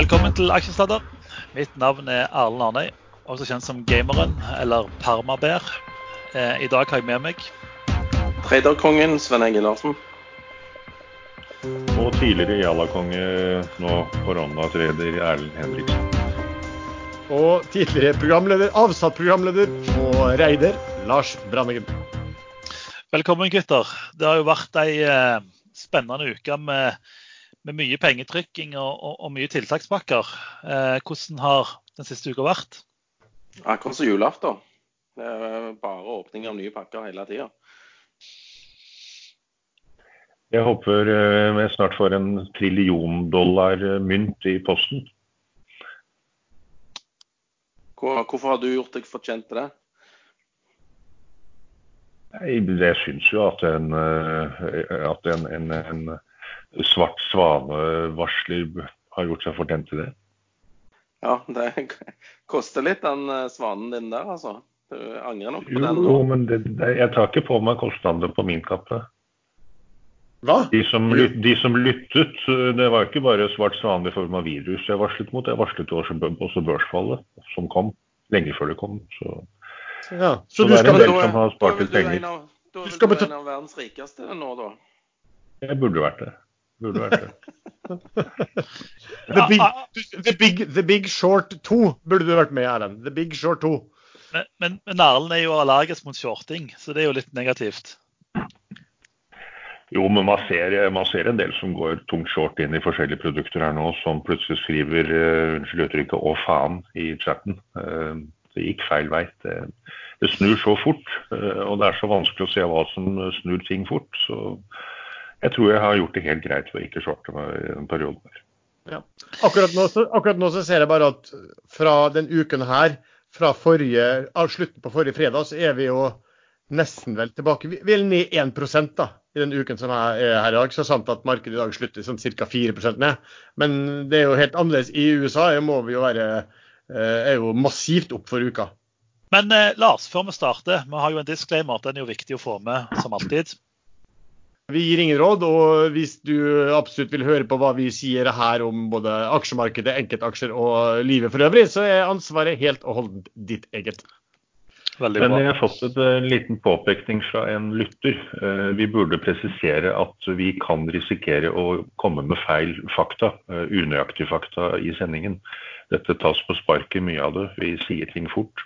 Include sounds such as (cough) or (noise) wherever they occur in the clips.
Velkommen til Aksjesladder. Mitt navn er Erlend Arnøy, også kjent som Gameren eller Permaber. Eh, I dag har jeg med meg Traderkongen Sven Egil Larsen. Og tidligere Jalla-konge, nå koronatreder Erlend Henriksen. Og tidligere programleder, avsatt programleder og reider Lars Brandeggen. Velkommen, gutter. Det har jo vært ei eh, spennende uke med, med mye pengetrykking og, og, og mye tiltakspakker. Eh, hvordan har den siste uka vært? Akkurat som julaften. Bare åpning av nye pakker hele tida. Jeg håper eh, vi snart får en trillion dollar eh, mynt i posten. Hvorfor har du gjort deg fortjent til det? Nei, Jeg syns jo at en, eh, at en, en, en svart svanevarsler har gjort seg fortjent til det. Ja, det koster litt den eh, svanen din der, altså. Du angrer nok på Jo, den jo, men det, det, jeg tar ikke på meg kostnadene på min kappe. Hva? De som, de som lyttet, eh, det var ikke bare svart svane i form av virus jeg varslet mot, jeg varslet også, også børsfallet som kom lenge før det kom. Så, Ja. Så Så du det er en del som har spart litt du penger. en Da er Du vel du en av verdens rikeste nå, da. jeg burde vært det. Burde vært det. (laughs) the, big, the, big, the Big Short 2 burde du vært med Erlend. The Big Short 2. Men, men, men Erlend er jo allergisk mot shorting, så det er jo litt negativt. Jo, men man ser, man ser en del som går tungt short inn i forskjellige produkter her nå, som plutselig skriver uh, unnskyld uttrykket 'å faen' i chatten. Uh, det gikk feil vei. Det, det snur så fort, uh, og det er så vanskelig å se hva som snur ting fort. Så jeg tror jeg har gjort det helt greit ved å ikke shorte meg i den perioden. der. Akkurat nå, så, akkurat nå så ser jeg bare at fra den uken her, fra forrige, av slutten på forrige fredag, så er vi jo nesten vel tilbake. Vi vi er ned 1% da, i den uken som er er her i dag. Så sant at markedet i dag slutter sånn ca. 4 ned. Men det er jo helt annerledes. I USA er- må vi jo være eh, er jo massivt opp for uka. Men eh, Lars, før vi starter, vi har jo en disclaimer. Den er jo viktig å få med, som alltid. Vi gir ingen råd, og hvis du absolutt vil høre på hva vi sier her om både aksjemarkedet, enkeltaksjer og livet for øvrig, så er ansvaret helt og holdent ditt eget. Veldig Men bra. jeg har fått et, en liten påpekning fra en lytter. Eh, Vi burde presisere at vi kan risikere å komme med feil fakta, eh, unøyaktige fakta i sendingen. Dette tas på sparket, mye av det. Vi sier ting fort.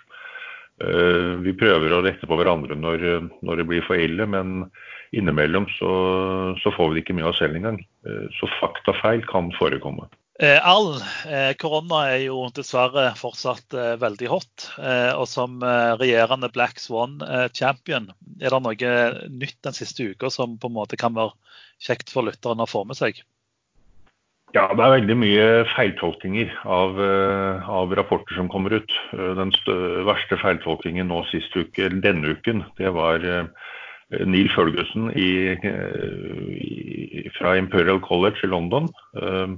Eh, Vi prøver å rette på hverandre når, når det blir for ille, men innimellom så, så får vi det ikke med oss selv engang. Eh, Så faktafeil kan forekomme. All eh, korona er jo dessverre fortsatt eh, veldig hot. Eh, og som eh, regjerende Black Swan-champion, er det noe nytt den siste uka som på en måte kan være kjekt for lytteren å få med seg? Ja, det er veldig mye feiltolkninger av, eh, av rapporter som kommer ut. Eh, Den verste feiltolkningen nå sist uke, denne uken, det var eh, Neil Ferguson i, eh, fra Imperial College i London. eh,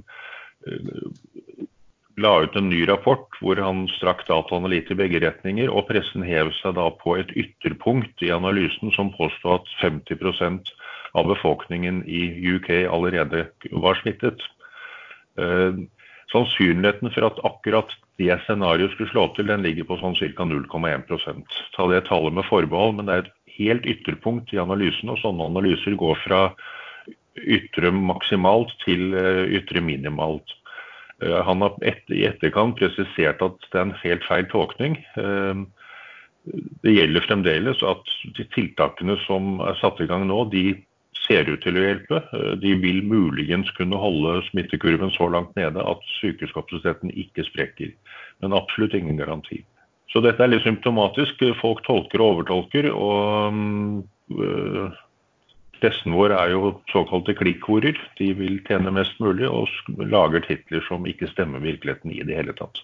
eh, la ut en ny rapport hvor han strakk dataene litt i begge retninger, og pressen hev seg da på et ytterpunkt i analysen som påstod at 50% av befolkningen i UK allerede var smittet. Eh, sannsynligheten for at akkurat det scenarioet skulle slå til, den ligger på sånn ca. 0,1% Ta det tallet med forbehold, men det er et helt ytterpunkt i analysen, og sånne analyser går fra ytre maksimalt til eh, ytre minimalt. Eh, Han har i etterkant presisert at det er en helt feil tolkning. Eh, Det gjelder fremdeles at de tiltakene som er satt i gang nå, de ser ut til å hjelpe. De vil muligens kunne holde smittekurven så langt nede at sykehuskapasiteten ikke sprekker. Men absolutt ingen garanti. Så dette er litt symptomatisk. Folk tolker og overtolker. og øh, Pressen vår er jo såkalte klikkhorer. De vil tjene mest mulig og lager titler som ikke stemmer virkeligheten i det hele tatt.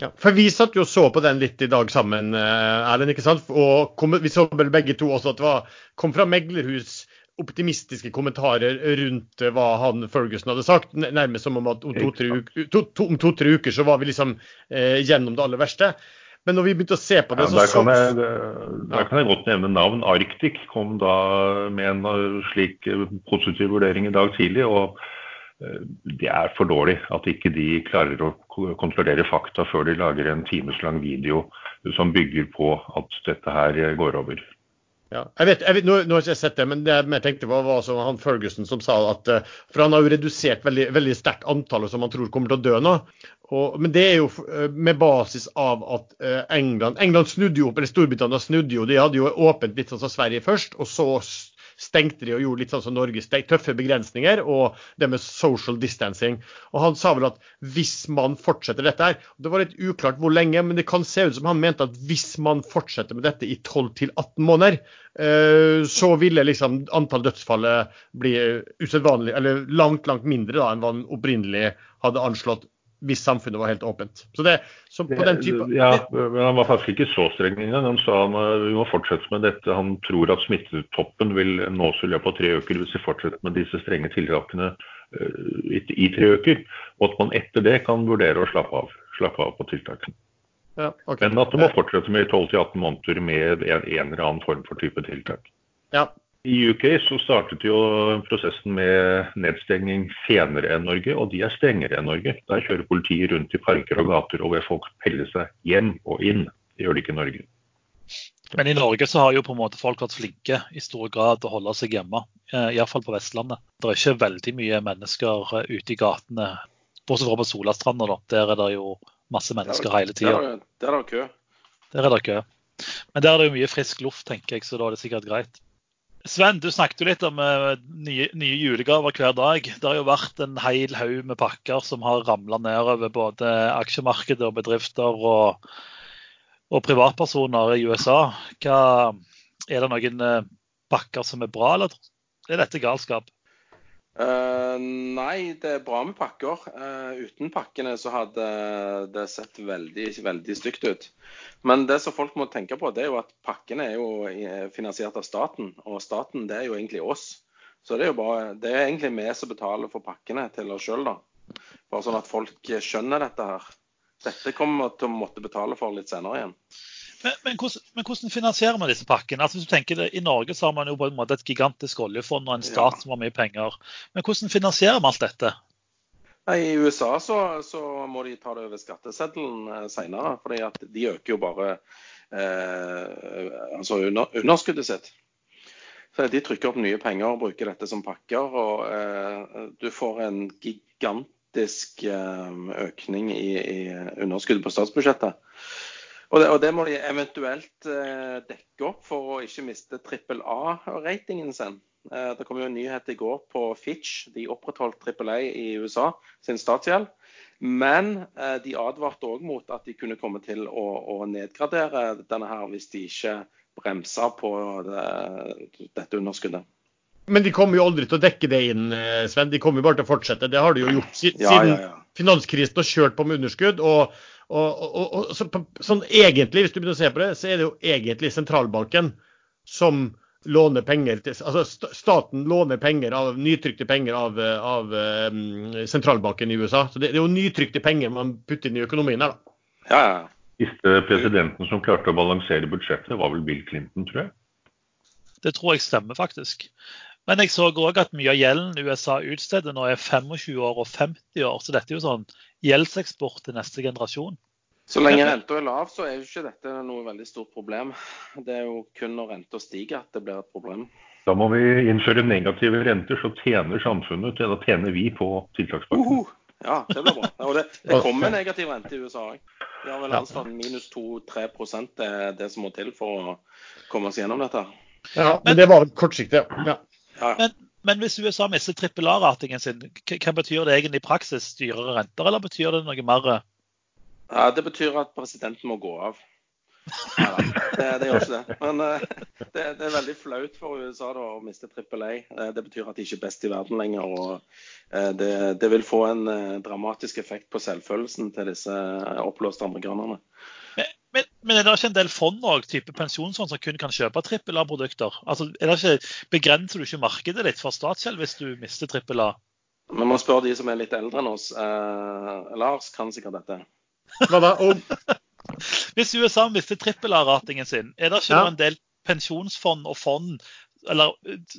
Ja, for vi satt jo og så på den litt i dag sammen, eh, Erlend. ikke sant? Og kom, vi så vel begge to også at det var, kom fra meglerhus optimistiske kommentarer rundt eh, hva han Ferguson hadde sagt. Nærmest som om at om to-tre to, to, to-tre uker så var vi liksom eh, gjennom det aller verste. Men når vi begynte å se på Ja, det, så der, kan jeg, der kan jeg godt nevne navn. Arctic kom da med en uh, slik uh, positiv vurdering i dag tidlig. og det er for dårlig at ikke de klarer å kontrollere fakta før de lager en timeslang video som bygger på at dette her går over. Ja, jeg vet, jeg vet, nå, nå, har jeg ikke sett det, men det jeg tenkte på, var som han Ferguson som sa at For han har jo redusert veldig, veldig sterkt antallet som han tror kommer til å dø nå. Og, men det er jo med basis av at England England snudde jo opp, eller Storbritannia snudde jo. De hadde jo åpent litt sånn som Sverige først, og så stengte de og gjorde litt sånn som Norge, tøffe begrensninger og det med social distancing. Og Han sa vel at hvis man fortsetter dette her Det var litt uklart hvor lenge, men det kan se ut som han mente at hvis man fortsetter med dette i 12-18 måneder, eh, så ville liksom antall dødsfall bli usedvanlig, eller langt, langt mindre da enn hva han opprinnelig hadde anslått hvis samfunnet var helt åpent. Så det, så på den type, ja, men Han var faktisk ikke så streng. Han sa han, vi må fortsette med dette. Han tror at smittetoppen vil nås i løpet av tre uker hvis vi fortsetter med disse strenge tiltakene i, i tre uker. Og at man etter det kan vurdere å slappe av, slappe av på tiltakene. Ja, okay. Men at det må fortsette med 12-18 måneder med en, en eller annen form for type tiltak. Ja, i UK så startet jo prosessen med nedstenging senere enn Norge, og de er strengere enn Norge. Der kjører politiet rundt i parker og gater og ber folk pelle seg hjem og inn. Det gjør de ikke i Norge. Men i Norge så har jo på en måte folk vært flinke i stor grad til å holde seg hjemme. Eh, Iallfall på Vestlandet. Det er ikke veldig mye mennesker eh, ute i gatene. Bortsett fra på Solastranda, da. Der er det jo masse mennesker hele tida. Der er det kø. Der er det kø. Men der er det jo mye frisk luft, tenker jeg, så da er det sikkert greit. Sven, du snakket jo litt om uh, nye, nye, julegaver hver dag. Det har jo vært en hel haug med pakker som har ramla nedover både aksjemarkedet og bedrifter og, og, privatpersoner i USA. Hva, er det noen uh, pakker som er bra, eller er dette galskap? Uh, nei, det er bra med pakker. Uh, uten pakkene så hadde det sett veldig, veldig stygt ut. Men det som folk må tenke på, det er jo at pakkene er jo finansiert av staten. Og staten, det er jo egentlig oss. Så det er jo bare, det er egentlig vi som betaler for pakkene til oss sjøl, da. Bare sånn at folk skjønner dette her. Dette kommer vi til å måtte betale for litt senere igjen. Men, men, hvordan, men, hvordan, finansierer man disse pakkene? Altså, hvis du tenker det, I Norge så har man jo på en måte et gigantisk oljefond og en stat ja. som har mye penger. Men hvordan finansierer man alt dette? I USA så, så, må de ta det over skatteseddelen eh, senere. at de øker jo bare eh, altså under, underskuddet sitt. Så De trykker opp nye penger og bruker dette som pakker. og eh, Du får en gigantisk eh, økning i, i underskuddet på statsbudsjettet. Og det, og det, må de eventuelt eh, dekke opp for å ikke miste trippel A-ratingen sin. Eh, det kom jo en nyhet i går på Fitch. De opprettholdt trippel A i USA sin statsgjeld. Men eh, de advarte òg mot at de kunne komme til å, å nedgradere denne her hvis de ikke bremsa på det, dette underskuddet. Men de kommer jo aldri til å dekke det inn, eh, Sven. De kommer jo bare til å fortsette. Det har de jo gjort siden ja, ja, ja. finanskrisen og kjørt på med underskudd. og og, og, og så, sånn egentlig, hvis du begynner å se på det, så er det jo egentlig sentralbanken som låner penger til Altså staten låner penger av nytrykte penger av, av um, sentralbanken i USA. Så det, det, er jo nytrykte penger man putter inn i økonomien her, da. Ja, ja. Siste presidenten som klarte å balansere budsjettet, var vel Bill Clinton, tror jeg. Det tror jeg stemmer, faktisk. Men jeg så òg at mye av gjelden USA utsteder nå er 25 år og 50 år. Så dette er jo sånn gjeldseksport til neste generasjon. Så lenge (laughs) renta er lav, så er jo ikke dette noe veldig stort problem. Det er jo kun når renta stiger at det blir et problem. Da må vi innføre negative renter, så tjener samfunnet. Da tjener vi på tiltakspakken. Uh -huh. Ja, det blir bra. Og det, det kommer negativ rente i USA òg. De har vel anslått minus 2-3 er det som må til for å komme oss gjennom dette. Ja, men det var kortsiktig. Ja. ja. Men men hvis USA mister trippel A-ratingen sin, hva betyr det egentlig i praksis? Dyrere renter, eller betyr det noe mer? Ja, Det betyr at presidenten må gå av. Ja, det, det, gjør ikke det. Men uh, det, det, er veldig flaut for USA da, å miste trippel A. Uh, det betyr at de ikke er best i verden lenger. og uh, det, vil få en dramatisk effekt på selvfølelsen til disse oppblåste amerikanerne. Men, men, er det ikke en del fond og type pensjonsfond som kun kan kjøpe trippel A-produkter? Altså, er det Begrenser du ikke markedet litt for statsgjeld hvis du mister trippel A? Vi må spørre de som er litt eldre enn oss. Eh, Lars kan sikkert dette. Hva da? Om? (laughs) hvis USA mister trippel A-ratingen sin, er det ikke ja. en del pensjonsfond og fond eller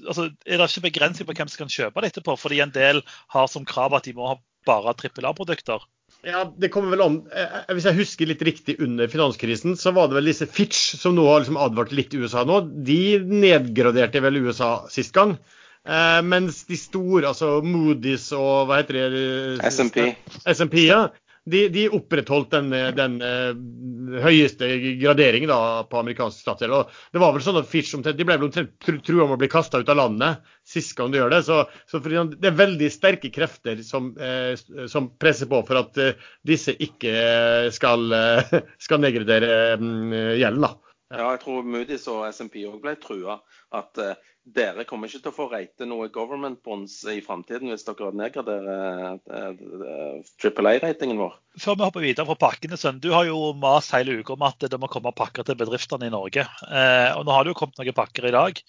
altså, Er det ikke begrensning på hvem som kan kjøpe det etterpå? Fordi en del har som krav at de må ha bare trippel A-produkter. Ja, det kommer vel om. Eh, hvis jeg husker litt riktig under finanskrisen, så var det vel disse Fitch som nå har liksom advart litt USA nå. De nedgraderte vel USA sist gang. Eh, mens de store, altså Moody's og hva heter det? SMP. SMP, ja de, de opprettholdt den, den uh, høyeste graderingen da, på amerikansk statsgjeld. Og det var vel sånn at Fitch de ble vel omtrent trua om å bli kasta ut av landet sist gang de gjør det. Så, så det er veldig sterke krefter som, uh, som presser på for at uh, disse ikke skal, (laughs) skal nedgradere um, gjelden. da. Ja, jeg tror Moody's og SMP òg ble trua. At uh, dere kommer ikke til å få rate noe government bonds i framtiden hvis dere nedgraderer uh, Triple A-ratingen vår. Før vi hopper videre fra pakkene, Sønn. Du har jo mast hele uka om at det må komme pakker til bedriftene i Norge. Uh, og Nå har det jo kommet noen pakker i dag.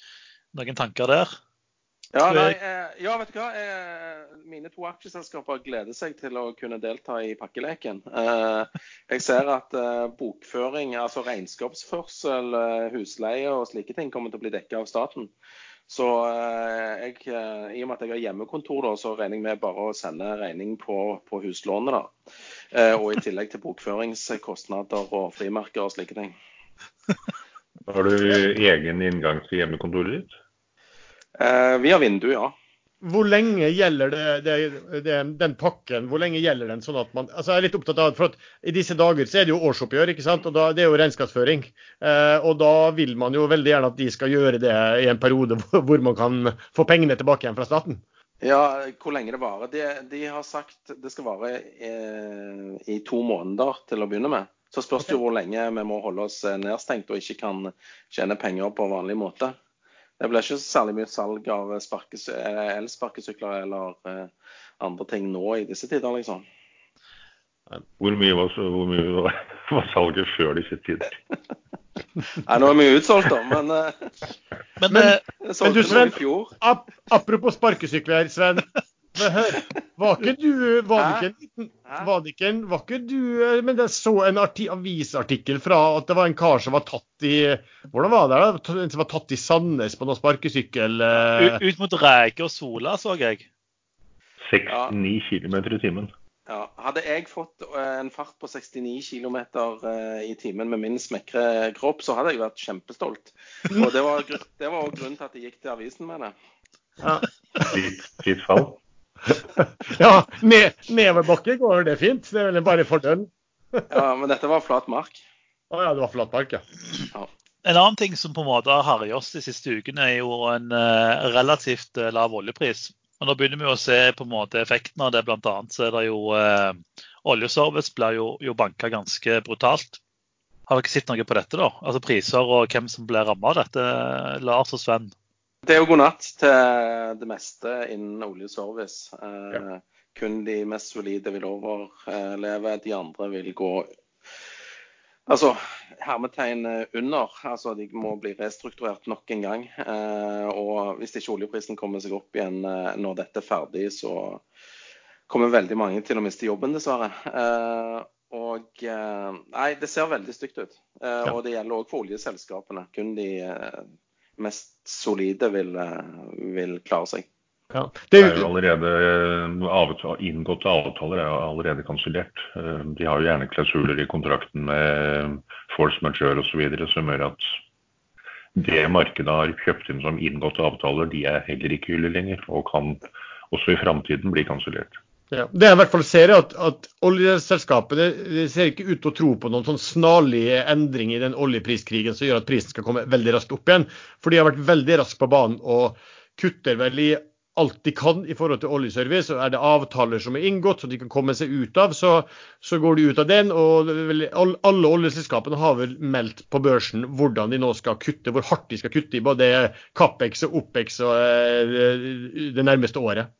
Noen tanker der? Ja, nei, eh, ja, vet du hva. Eh, mine to aksjeselskaper gleder seg til å kunne delta i pakkeleken. Eh, jeg ser at bokføring, altså regnskapsførsel, husleie og slike ting kommer til å bli dekket av staten. Så jeg, i og med at jeg har hjemmekontor, da, så regner jeg med bare å sende regning på, på huslånet. da. Og i tillegg til bokføringskostnader og frimerker og slike ting. Har du egen inngang til hjemmekontoret ditt? Eh, via vindu, ja. Hvor lenge gjelder det, det, det, den pakken? Hvor lenge gjelder den? sånn at man, altså jeg er litt opptatt av, for at I disse dager så er det jo årsoppgjør, ikke sant? og da, det er jo regnskapsføring. Eh, og Da vil man jo veldig gjerne at de skal gjøre det i en periode hvor, (laughs) hvor man kan få pengene tilbake igjen fra staten. Ja, hvor lenge det varer. De, de har sagt det skal vare i, i to måneder til å begynne med. Så spørs det jo hvor lenge vi må holde oss eh, nedstengt og ikke kan tjene penger på vanlig måte. Det blir ikke særlig mye salg av eh, elsparkesykler eller eh, andre ting nå i disse tider, liksom. Hvor mye var, hvor mye var, (laughs) var salget før disse tider? (laughs) Nei, nå er vi utsolgt, da, men, eh, men, (laughs) men, men du, Sven, ap apropos sparkesykler, Sven. Hør, var ikke du Var ikke, var ikke, var ikke du Men jeg så en avisartikkel fra at det var en kar som var tatt i Hvordan var det? da? En som var tatt i Sandnes på noen sparkesykkel? Uh, ut, ut mot reike og Sola, så jeg. 69 ja. km i timen. Ja, hadde jeg fått eh, en fart på 69 km eh, i timen med min smekre kropp, så hadde jeg vært kjempestolt. Og det var, det var grunnen til at jeg gikk til avisen med det. Ja. Fritt fall? (laughs) ja, ned, nedoverbakke går det fint. Det er vel bare fordelen. (laughs) ja, men dette var flat mark. Å oh, ja, det var flat mark, ja. ja. En annen ting som på en måte har herjet oss de siste ukene, er jo en uh, relativt uh, lav oljepris. Og Nå begynner vi å se på en måte effekten av det. Blant annet så er det jo uh, Oljeservice blir jo, jo banka ganske brutalt. Har dere sett noe på dette, da? Altså priser og hvem som blir rammet av dette, Lars og Sven? Det er jo god natt til det meste innen oljeservice. Eh, ja. Kun de mest solide vil overleve. De andre vil gå Altså, hermetegn under. Altså, de må bli restrukturert nok en gang. Eh, og hvis ikke oljeprisen kommer seg opp igjen eh, når dette er ferdig, så kommer veldig mange til å miste jobben, dessverre. Og Nei, det ser veldig stygt ut. Og det gjelder òg for oljeselskapene. Kun de mest solide vil, vil klare seg. Ja. Det, er jo allerede avtale, Inngåtte avtaler er jo allerede kansellert. Eh, de har jo gjerne klausuler i kontrakten med force majeure osv. som gjør at det markedet har kjøpt inn som inngåtte avtaler, de er heller ikke gyldige lenger, og kan også i framtiden bli kansellert. Ja, det jeg i hvert fall ser, er at, at oljeselskapene ser ikke ut til å tro på noen sånn snarlig endring i den oljepriskrigen som gjør at prisen skal komme veldig raskt opp igjen. For de har vært veldig raskt på banen og kutter vel i alt de kan i forhold til oljeservice. og Er det avtaler som er inngått så de kan komme seg ut av, så, så går de ut av den. og Alle oljeselskapene har vel meldt på børsen hvordan de nå skal kutte, hvor hardt de skal kutte i både Capex og Opex og, eh, det nærmeste året.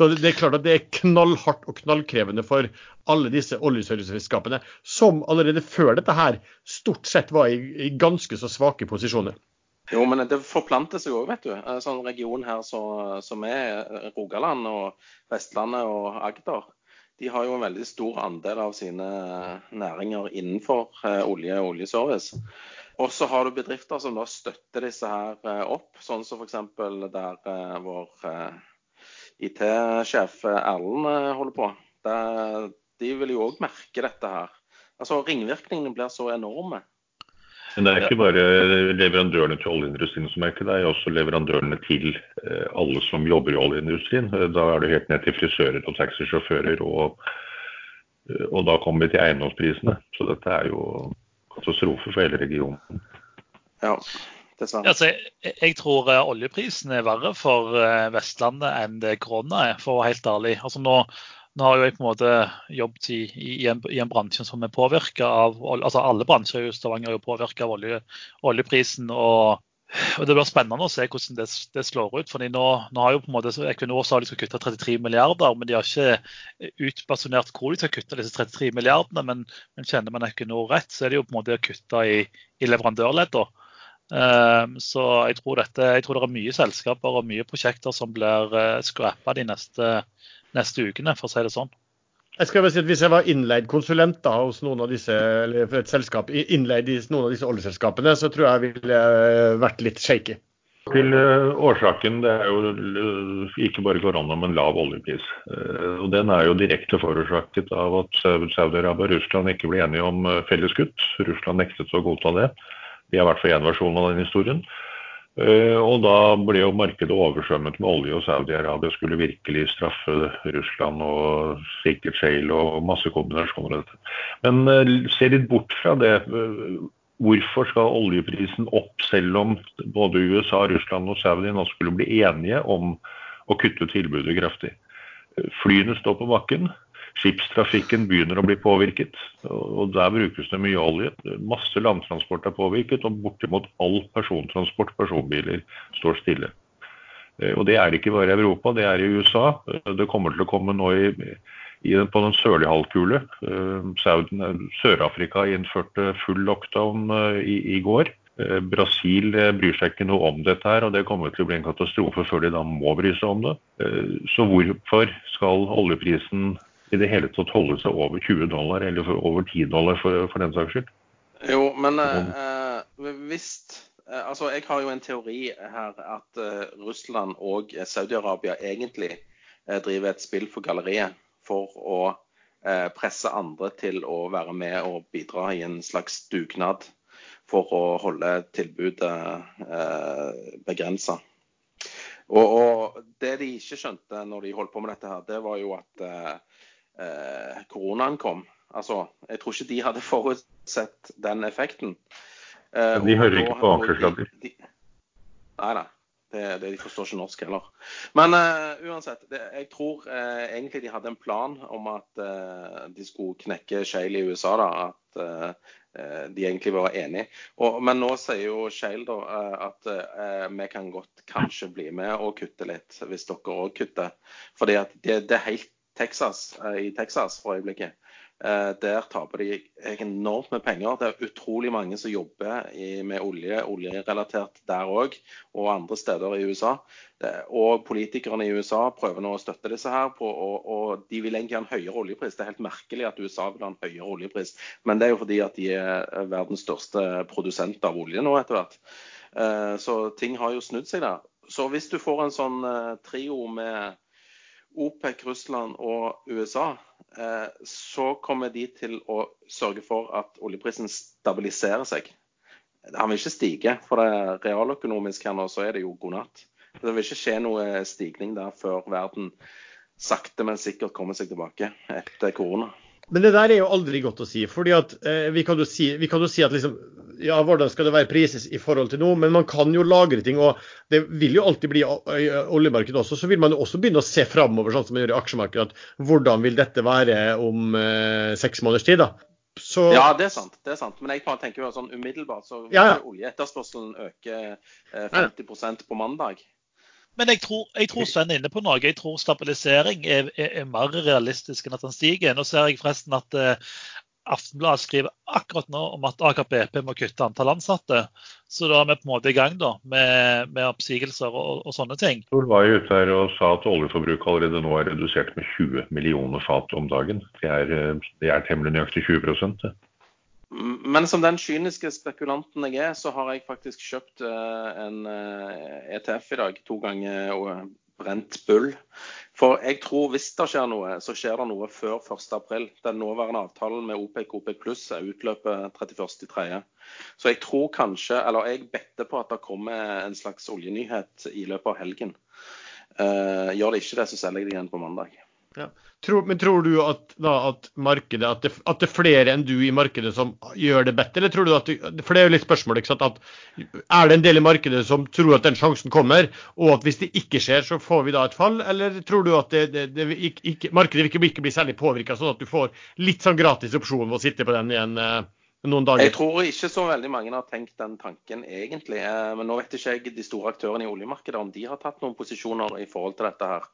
Så det er klart at det er knallhardt og knallkrevende for alle disse oljeserviceselskapene, som allerede før dette her stort sett var i, i ganske så svake posisjoner. Jo, men det forplanter seg òg, vet du. Sånn region her så, som er Rogaland og Vestlandet og Agder. De har jo en veldig stor andel av sine næringer innenfor eh, olje og oljeservice. Og så har du bedrifter som da støtter disse her opp, sånn som f.eks. der vår IT-sjef Erlend holder på. Det, de vil jo òg merke dette her. Altså Ringvirkningene blir så enorme. Men det er ikke bare leverandørene til oljeindustrien som merker det, det er også leverandørene til eh, alle som jobber i oljeindustrien. Eh, da er det helt ned til frisører og taxisjåfører, og, eh, og da kommer vi til eiendomsprisene. Så dette er jo katastrofe for hele regionen. Ja, dessverre. Altså, jeg, jeg tror oljeprisen er verre for Vestlandet enn det korona er, for å være helt ærlig. Altså nå nå har jeg på en måte jobbet i, i, en, i en, bransje som er påvirka av altså Alle bransjer i Stavanger er jo påvirka av olje, oljeprisen. og, og Det blir spennende å se hvordan det, det slår ut. fordi nå, nå, har jo på en måte Equinor sa de skal kutte 33 milliarder, men de har ikke utbasonert hvor de skal kutte disse 33 milliardene. Men, men kjenner man Equinor rett, så er det jo på en måte å kutte i, i leverandørleddene. Um, så jeg tror, dette, jeg tror det er mye selskaper og mye prosjekter som blir uh, scrappa de neste neste ukene, for å si det sånn. Jeg skal bare si at Hvis jeg var innleid konsulent da, hos noen av disse, eller for et selskap, innleid i noen av disse oljeselskapene, så tror jeg ville eh, vært litt shaky. Til uh, årsaken det er jo uh, ikke bare korona, men lav oljepris. Og Den er jo direkte forårsaket av at Saudi-Arabia og Russland ikke ble enige om felles kutt. Russland nektet å godta det. De i hvert fall én versjon av den historien. Eh, og da ble jo markedet oversvømmet med olje, og Saudi-Arabia skulle virkelig straffe Russland og sikkert shale og masse kombinasjoner av dette. Men eh, se litt bort fra det. Eh, hvorfor skal oljeprisen opp selv om både USA, Russland og Saudi nå skulle bli enige om å kutte tilbudet kraftig? Flyene står på bakken. Skipstrafikken begynner å bli påvirket, og der brukes det mye olje. Masse landtransport er påvirket, og bortimot all persontransport, personbiler, står stille. Eh, og Det er ikke bare i Europa, det er i USA. Eh, det kommer til å komme nå i, i, på den sørlige halvkule. Eh, Sør-Afrika innførte full lockdown i, i går. Brasil bryr seg ikke noe om dette, her, og det kommer til å bli en katastrofe før de da må bry seg om det. Så hvorfor skal oljeprisen i det hele tatt holde seg over 20 dollar, eller over 10 dollar for, for den saks skyld. Jo, men eh, hvis eh, Altså, jeg har jo en teori her at eh, Russland og Saudi-Arabia egentlig eh, driver et spill for galleriet for å eh, presse andre til å være med og bidra i en slags dugnad for å holde tilbudet eh, begrensa. Og, og, det de ikke skjønte når de holdt på med dette, her, det var jo at eh, koronaen kom. Altså, Jeg tror ikke de hadde forutsett den effekten. Eh, de hører ikke på aksjesladder. Nei da. Det, det, de forstår ikke norsk heller. Men uh, uansett, det, jeg tror uh, egentlig de hadde en plan om at uh, de skulle knekke Shale i USA. da, At de egentlig var enige. Og, men nå sier jo Shale da, at vi kan godt kanskje bli med og kutte litt, hvis dere òg kutter. Fordi at det, det er helt Texas, eh, i Texas for øyeblikket. Eh, der taper de enormt med penger. Det er utrolig mange som jobber med olje, oljerelatert der òg, og andre steder i USA. Og politikerne i USA prøver nå å støtte disse her, på, og, og, de vil egentlig ha en høyere oljepris. Det er helt merkelig at USA vil ha en høyere oljepris, men det er jo fordi at de er verdens største produsent av olje nå etter hvert. Eh, så ting har jo snudd seg der. Så hvis du får en sånn trio med OPEC, Russland og USA, eh, så kommer de til å sørge for at oljeprisen stabiliserer seg. Han vil ikke stige, for det realøkonomisk her nå så er det jo god natt. Det vil ikke skje noe stigning der før verden sakte, men sikkert kommer seg tilbake etter korona. Men det der er jo aldri godt å si. fordi at eh, vi, kan si, vi kan jo si at liksom, ja, hvordan skal det være prises i forhold til noe, men man kan jo lagre ting. og Det vil jo alltid bli oljemarked også. Så vil man jo også begynne å se framover, sånn som man gjør i aksjemarkedet. at Hvordan vil dette være om eh, seks måneders tid? da? Så... Ja, det er sant. det er sant. Men jeg bare tenker jo sånn umiddelbart så vil ja, ja. oljeetterspørselen øke eh, 50% på mandag. Men jeg tror, jeg tror, Sven er inne på noe. Jeg tror stabilisering er, er, er, mer realistisk enn at den stiger. Nå ser jeg forresten at Aftenbladet skriver akkurat nå om at Aker BP må kutte antall ansatte. Så da er vi på en måte i gang da, med, med oppsigelser og, og, sånne ting. Tor var jo ute her og sa at oljeforbruket allerede nå er redusert med 20 millioner fat om dagen. Det er, det er temmelig nøyaktig 20 det. Men som den kyniske spekulanten jeg er, så har jeg faktisk kjøpt en ETF i dag. To ganger brent bull. For jeg tror hvis det skjer noe, så skjer det noe før 1.4. Den nåværende avtalen med OPEC OPEC pluss utløper 31.3. Så jeg tror kanskje, eller jeg better på at det kommer en slags oljenyhet i løpet av helgen. Uh, gjør det ikke det, så selger jeg det igjen på mandag. Ja. Tror, men tror du at, da, at markedet, at det, at det, er flere enn du i markedet som gjør det bedre? Eller tror du at det, For det er jo litt spørsmål. ikke sant, at Er det en del i markedet som tror at den sjansen kommer, og at hvis det ikke skjer, så får vi da et fall? Eller tror du at ikke, markedet ikke, ikke bli særlig påvirka, sånn at du får litt sånn gratis opsjon ved å sitte på den igjen? Eh, noen dager. Jeg tror ikke så veldig mange har tenkt den tanken egentlig. Eh, men nå vet ikke jeg de store aktørene i oljemarkedet om de har tatt noen posisjoner i forhold til dette her.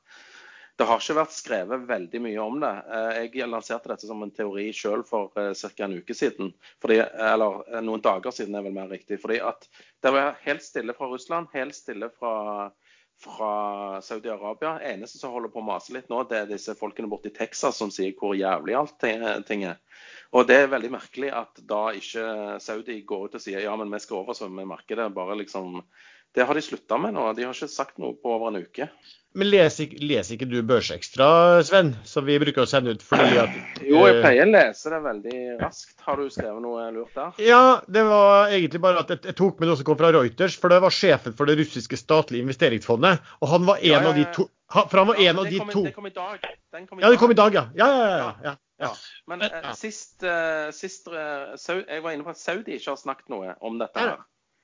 Det har ikke vært skrevet veldig mye om det. Eh, jeg lanserte dette som en teori selv for eh, ca. en uke siden. Fordi, eller eh, noen dager siden er vel mer riktig. Fordi at det var helt stille fra Russland, helt stille fra, fra Saudi-Arabia. Eneste som holder på å mase litt nå, det er disse folkene borte i Texas som sier hvor jævlig alt ting er. Og det er veldig merkelig at da ikke Saudi går ut og sier ja, men vi skal oversvømme markedet. bare liksom det har de slutta med nå. De har ikke sagt noe på over en uke. Men leser, leser ikke du Børsekstra, Sven, som vi bruker å sende ut fordi at Jo, jeg pleier å lese det veldig raskt. Har du skrevet noe lurt der? Ja, det var egentlig bare at jeg tok med noe som kom fra Reuters. For det var sjefen for det russiske statlige investeringsfondet. Og han var en ja, ja, ja. av de to For han var en av de kom, to Det kom i dag. Kom i ja, det kom i dag, ja. Ja, ja, ja. ja. Men uh, sist, uh, sist uh, Jeg var inne på at Saudi ikke har snakket noe om dette her.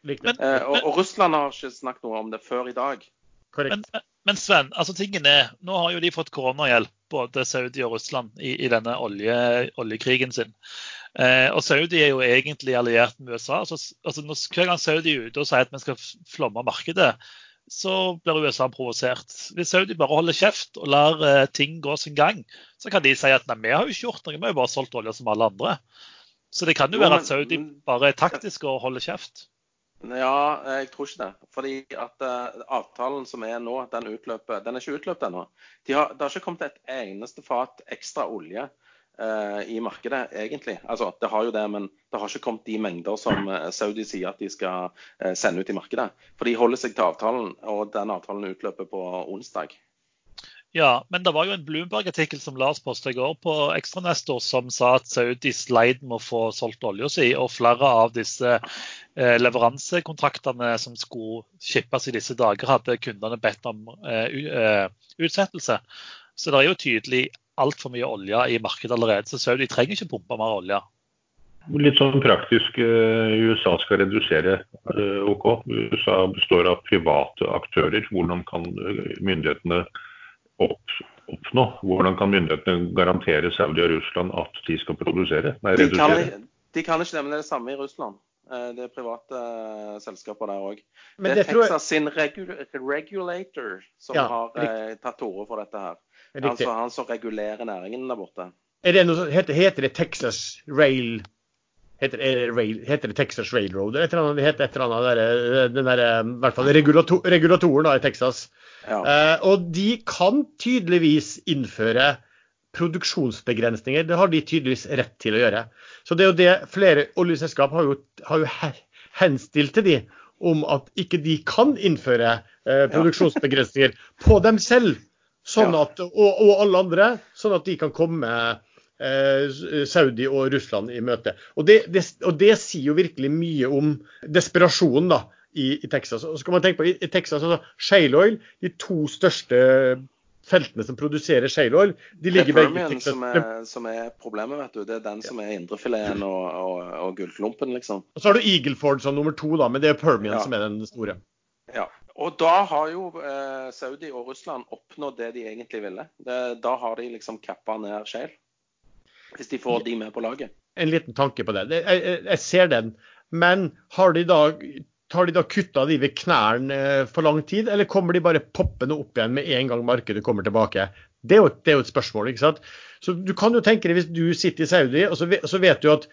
Men, eh, og, og, Russland har ikke snakket noe om det før i dag. Men, men, Sven, altså tingen er, nå har jo de fått koronahjelp, både Saudi og Russland, i, i denne olje, oljekrigen sin. Eh, og Saudi er jo egentlig alliert med USA. Altså, altså, når, hver gang Saudi er ute og sier at vi skal flomme markedet, så blir USA provosert. Hvis Saudi bare holder kjeft og lar eh, ting gå sin gang, så kan de si at nei, vi har jo ikke gjort noe, vi har jo bare solgt olje som alle andre. Så det kan jo være at Saudi bare er taktisk og holder kjeft. Ja, jeg tror ikke det. Fordi at uh, avtalen som er nå, den utløper Den er ikke utløpt ennå. De det har ikke kommet et eneste fat ekstra olje uh, i markedet, egentlig. Altså, det har jo det, men det har ikke kommet de mengder som uh, Saudi sier at de skal sende ut i markedet. For de holder seg til avtalen, og den avtalen utløper på onsdag. Ja, men det var jo en Bloomberg-artikkel som Lars postet i går på Ekstranestor som sa at Saudi sleit med å få solgt olja si, og flere av disse eh, leveransekontraktene som skulle shippes i disse dager, hadde kundene bedt om eh, eh utsettelse. Så det er jo tydelig altfor mye olje i markedet allerede, så Saudi trenger ikke pumpe mer olje. Litt sånn praktisk eh, USA skal redusere eh, OK. USA består av private aktører. Hvordan kan myndighetene oppnå? Hvordan kan myndighetene garantere Saudi og Russland at de skal produsere? Nei, de, kan, de, kan, ikke det, men det det samme i Russland. Eh, det er private uh, selskaper der òg. Det er Texas jeg... sin regu regulator som ja, har eh, tatt til orde for dette her. Altså han som regulerer næringen der borte. Er det noe, heter, heter det Texas Rail Heter det, rail, heter det, Texas Railroad? Eller et eller annet, det heter et eller annet der, den der, i hvert fall regulator, regulatoren da, i Texas. Ja. Eh, og de kan tydeligvis innføre produksjonsbegrensninger. Det har de tydeligvis rett til å gjøre. Så det er jo det flere oljeselskap har jo, har jo henstilt til de om at ikke de kan innføre eh, produksjonsbegrensninger på dem selv. Sånn at, og, og alle andre, sånn at de kan komme Eh, Saudi og Russland i møte. Og det, det, og det, sier jo virkelig mye om desperasjonen da, i, i, Texas. Og så kan man tenke på i, i Texas, altså Shale oil, de to største feltene som produserer shale oil, de ligger begge i Texas. Som er, som er problemet, vet du. Det er den som er indrefileten og, og, og gullklumpen, liksom. Og så har du Eagleford som nummer to, da, men det er Permian ja. som er den store. Ja. Og da har jo eh, Saudi og Russland oppnådd det de egentlig ville. Det, da har de liksom kappa ned shale. Hvis de får de med på laget. En liten tanke på det. Jeg, jeg ser den. Men har de da, har de da kutta de ved knærne eh, for lang tid, eller kommer de bare poppende opp igjen med en gang markedet kommer tilbake? Det er jo, det er jo et spørsmål. ikke sant? Så Du kan jo tenke deg hvis du sitter i Saudi, og så så vet du at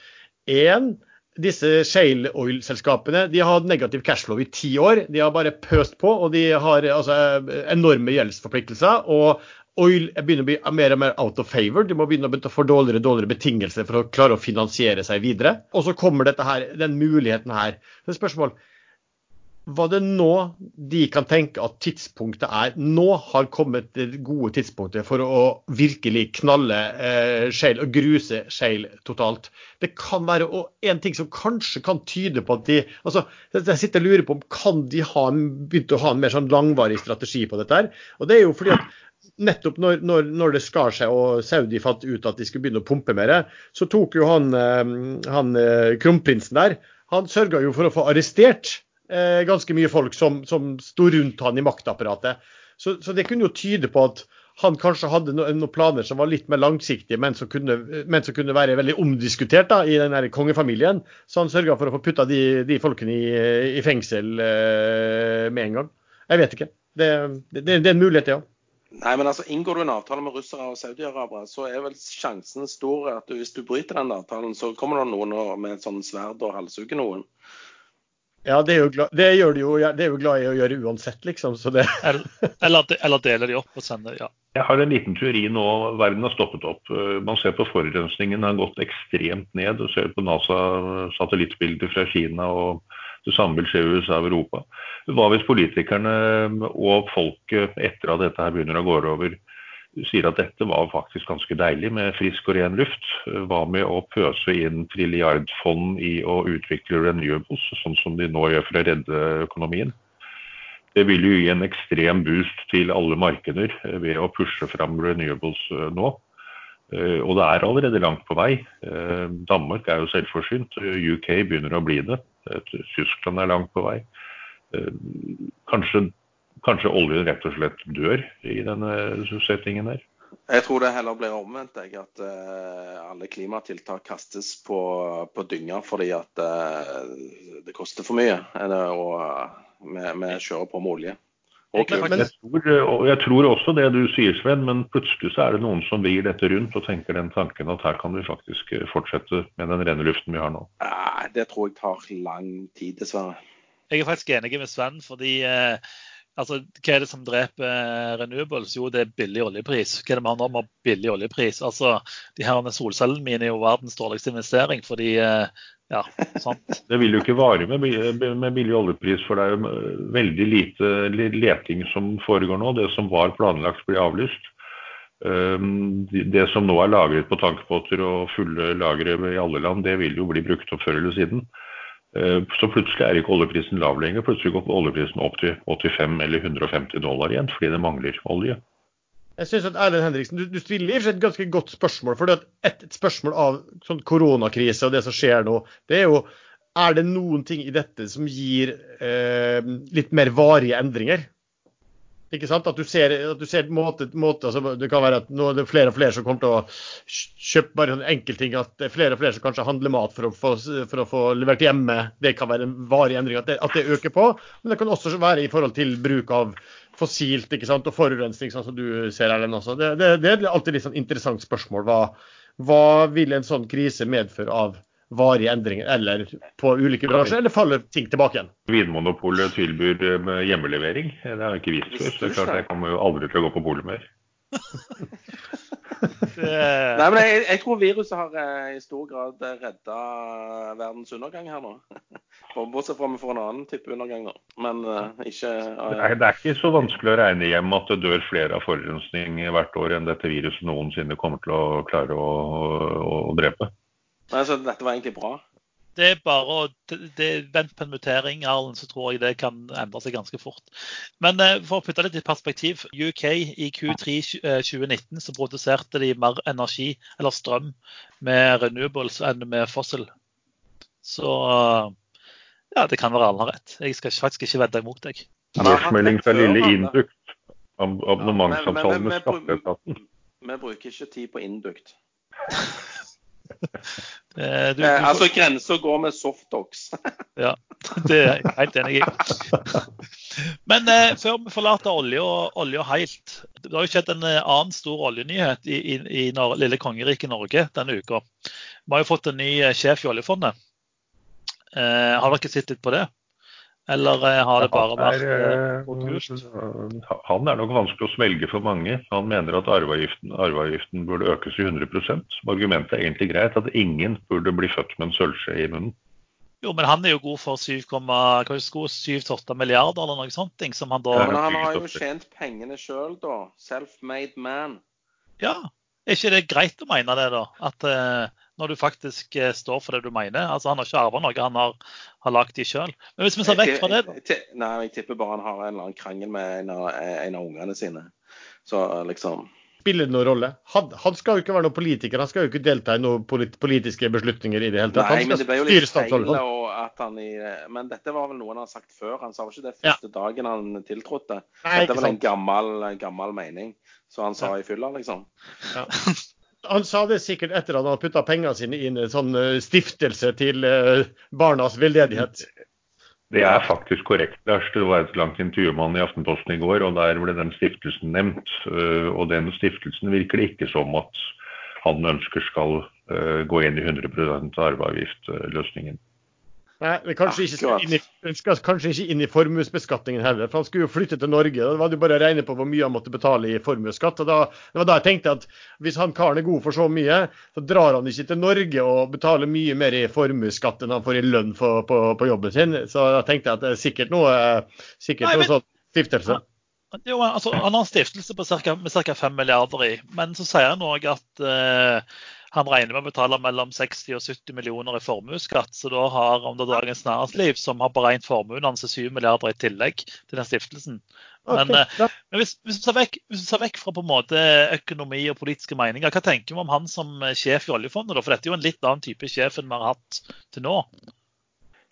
én disse shale oil-selskapene de har hatt negativ cashflow i ti år. De har bare pøst på, og de har altså, enorme gjeldsforpliktelser. Og oil begynner å bli mer og mer out of favor. De må begynne å få dårligere og dårligere betingelser for å klare å finansiere seg videre. Og så kommer dette her, den muligheten her. Så spørsmål, hva det nå de kan tenke at tidspunktet er. Nå har kommet det gode tidspunktet for å virkelig knalle eh, Shale og gruse Shale totalt. Det kan være en ting som kanskje kan tyde på at de altså, Jeg sitter og lurer på om kan de ha begynt å ha en mer sånn langvarig strategi på dette. her, og det er jo fordi at nettopp når, når, når, det skar seg og Saudi fant ut at de skulle begynne å pumpe mer, så tok jo han, eh, han eh, kronprinsen der han sørga jo for å få arrestert eh, ganske mye folk som, som sto rundt han i maktapparatet. Så, så, det kunne jo tyde på at han kanskje hadde no, noen planer som var litt mer langsiktige, men som kunne, men som kunne være veldig omdiskutert da, i den der kongefamilien. Så han sørga for å få putta de, de folkene i, i fengsel eh, med en gang. Jeg vet ikke. Det, det, det er en mulighet, det ja. òg. Nei, men altså, Inngår du en avtale med russere og saudiarabere, så er vel sjansen stor at hvis du bryter den avtalen, så kommer det noen med et sånn sverd og halshugger noen. Ja, det, glad, det, gjør de jo, det er jo glad i å gjøre uansett, liksom. (laughs) eller, eller, eller deler de opp og sender, ja. Jeg har en liten teori nå. Verden har stoppet opp. Eh, man ser på forurensningen har gått ekstremt ned. Du ser på NASA-satellittbilder fra Kina og det samme vil skje i USA og Europa. Hva hvis politikerne og folket etter at dette her begynner å gå over, sier at dette var faktisk ganske deilig med frisk og ren luft. Hva med å pøse inn trilliardfond i å utvikle renewables, sånn som de nå gjør for å redde økonomien? Det vil jo gi en ekstrem boost til alle markeder ved å pushe fram renewables eh, nå. Eh, og det er allerede langt på vei. Eh, Danmark er jo selvforsynt. UK begynner å bli det. Tyskland er langt på vei. Kanskje kanskje oljen rett og slett dør i denne settingen her? Jeg tror det heller blir omvendt. Jeg, at alle klimatiltak kastes på, på dynger fordi at det koster for mye. Og vi kjører på med olje. Jeg tror, og jeg tror også det du sier, Sven, men plutselig så er det noen som vrir dette rundt og tenker den tanken at her kan vi faktisk fortsette med den rene luften vi har nå. Det tror jeg tar lang tid, dessverre. Jeg er faktisk enig med Sven, fordi eh, Altså, Hva er det som dreper eh, renewables? Jo, det er billig oljepris. Hva er det vi har nå med billig oljepris? Altså, De her solcellene mine er jo verdens dårligste investering. fordi eh, ja, sant. Det vil jo ikke vare med, med billig oljepris, for det er jo veldig lite leting som foregår nå. Det som var planlagt, blir avlyst. Ehm, det som nå er lagret på tankbåter og fulle lagre i alle land, det vil jo bli brukt opp før eller siden. Eh, så plutselig er ikke oljeprisen lav lenger. Plutselig går oljeprisen opp til 85 eller 150 dollar igjen fordi det mangler olje. Jeg synes at Erlend Henriksen, du, du stiller i og for seg et ganske godt spørsmål. for et, et, spørsmål av sånn koronakrise og det som skjer nå, det er jo er det noen ting i dette som gir eh, litt mer varige endringer? Ikke sant? At du ser, at du ser måte, måte altså Det kan være at nå er det flere og flere som kommer til å kjøpe bare en enkeltting. At det er flere og flere som kanskje handler mat for å få, for å få levert hjemme. Det kan være en varig endring, at det, at det, øker på. Men det kan også være i forhold til bruk av fossilt ikke sant? og forurensning, sånn som du ser Erlend også. Det, det, det, er alltid litt sånn interessant spørsmål. Hva, hva vil en sånn krise medføre av varige endringer eller på ulike bransjer, eller faller ting tilbake igjen? Vinmonopolet tilbyr eh, hjemmelevering. Det har jeg ikke vist før. Så det er klart jeg kommer jo aldri til å gå på polet mer. (laughs) Nei, men jeg, jeg, tror viruset har eh, i stor grad eh, redda verdens undergang her nå. (laughs) Bortsett fra vi får en annen type undergang nå. Men uh, ikke det, er, det, er, ikke så vanskelig å regne hjem at det dør flere av forurensning hvert år enn dette viruset noensinne kommer til å klare å, å, å drepe. Nei, så dette var egentlig bra? Det er bare å vente på en mutering, Arlen, så tror jeg det kan endre seg ganske fort. Men eh, for å putte litt i perspektiv. UK i Q3 2019 eh, så produserte de mer energi, eller strøm, med renewables enn med fossil. Så ja, det kan være Arlen har rett. Jeg skal faktisk ikke vedde imot deg. Børsmelding fra lille Indukt. Abonnementsavtale med skatteetaten. Vi bruker ikke tid på Induct. (laughs) Eh, du, eh, altså grensa går med softdogs. (laughs) ja, det er jeg helt enig i. Men eh, før vi forlater olje og, olje helt. Det har jo skjedd en eh, annen stor oljenyhet i, i, i lille kongeriket Norge denne uka. Vi har jo fått en ny sjef i oljefondet. Eh, har dere sett litt på det? Eller eh, har det bare vært Han er, eh, eh? Han er nok vanskelig å svelge for mange. Han mener at arveavgiften, arveavgiften burde økes i 100 som Argumentet er egentlig greit, at ingen burde bli født med en sølvskje i munnen. Jo, men han er jo god for 7,8 milliarder eller noe sånt, som han da Ja, Men han har jo tjent pengene sjøl, da. Self-made man. Ja. Er ikke det greit å mene det, da? At eh, når du faktisk eh, står for det du mener? Altså, Han har ikke arva noe, han har, har lagd de sjøl. Men hvis vi ser vekk fra det, da? Nei, jeg tipper bare han har en eller annen krangel med en av, en av ungene sine. Så liksom Spiller det noen rolle? Han, han skal jo ikke være noen politiker, han skal jo ikke delta i noen polit politiske beslutninger i det hele tatt. Nei, Han men skal det ble jo styre litt feil. statsrådet. At han i, men dette var vel noe han har sagt før. Han sa vel ikke det Ja. første dagen han tiltrådte. Nei, Dette var en gammel, gammel mening. Så han sa i fylla, liksom. (laughs) Han sa det sikkert etter at han hadde putta pengene sine i en sånn eh, stiftelse til eh, barnas veldedighet. Det er faktisk korrekt. Det var et langt intervju med han i Aftenposten i går, og der ble den stiftelsen nevnt. Og den stiftelsen virker det ikke som at han ønsker skal gå inn i 100% arveavgiftløsningen. Nei, men kanskje ikke inn i, skal kanskje ikke inn i formuesbeskatningen heller. For han skulle jo flytte til Norge. Da var det bare å regne på hvor mye han måtte betale i formuesskatt. Det var da jeg tenkte at hvis han karen er god for så mye, så drar han ikke til Norge og betaler mye mer i formuesskatt enn han får i lønn for, på, på jobben sin. Så da tenkte jeg at det er sikkert noe, sikkert Nei, noe sånn stiftelse. Jo, altså, han har en stiftelse på cirka, med ca. 5 milliarder i. Men så sier han òg at eh, han regner med å betale mellom 60 og 70 millioner i formuesskatt. Så da har om det er Dagens Næringsliv, som har beregnet formuen hans til 7 milliarder i tillegg til den stiftelsen. Men, Ok, eh, ja. Men hvis, hvis, vi ser vekk, fra på en måte økonomi og politiske meninger, hva tenker vi om han som eh, sjef i oljefondet? da? For dette er jo en litt annen type sjef enn vi har hatt til nå.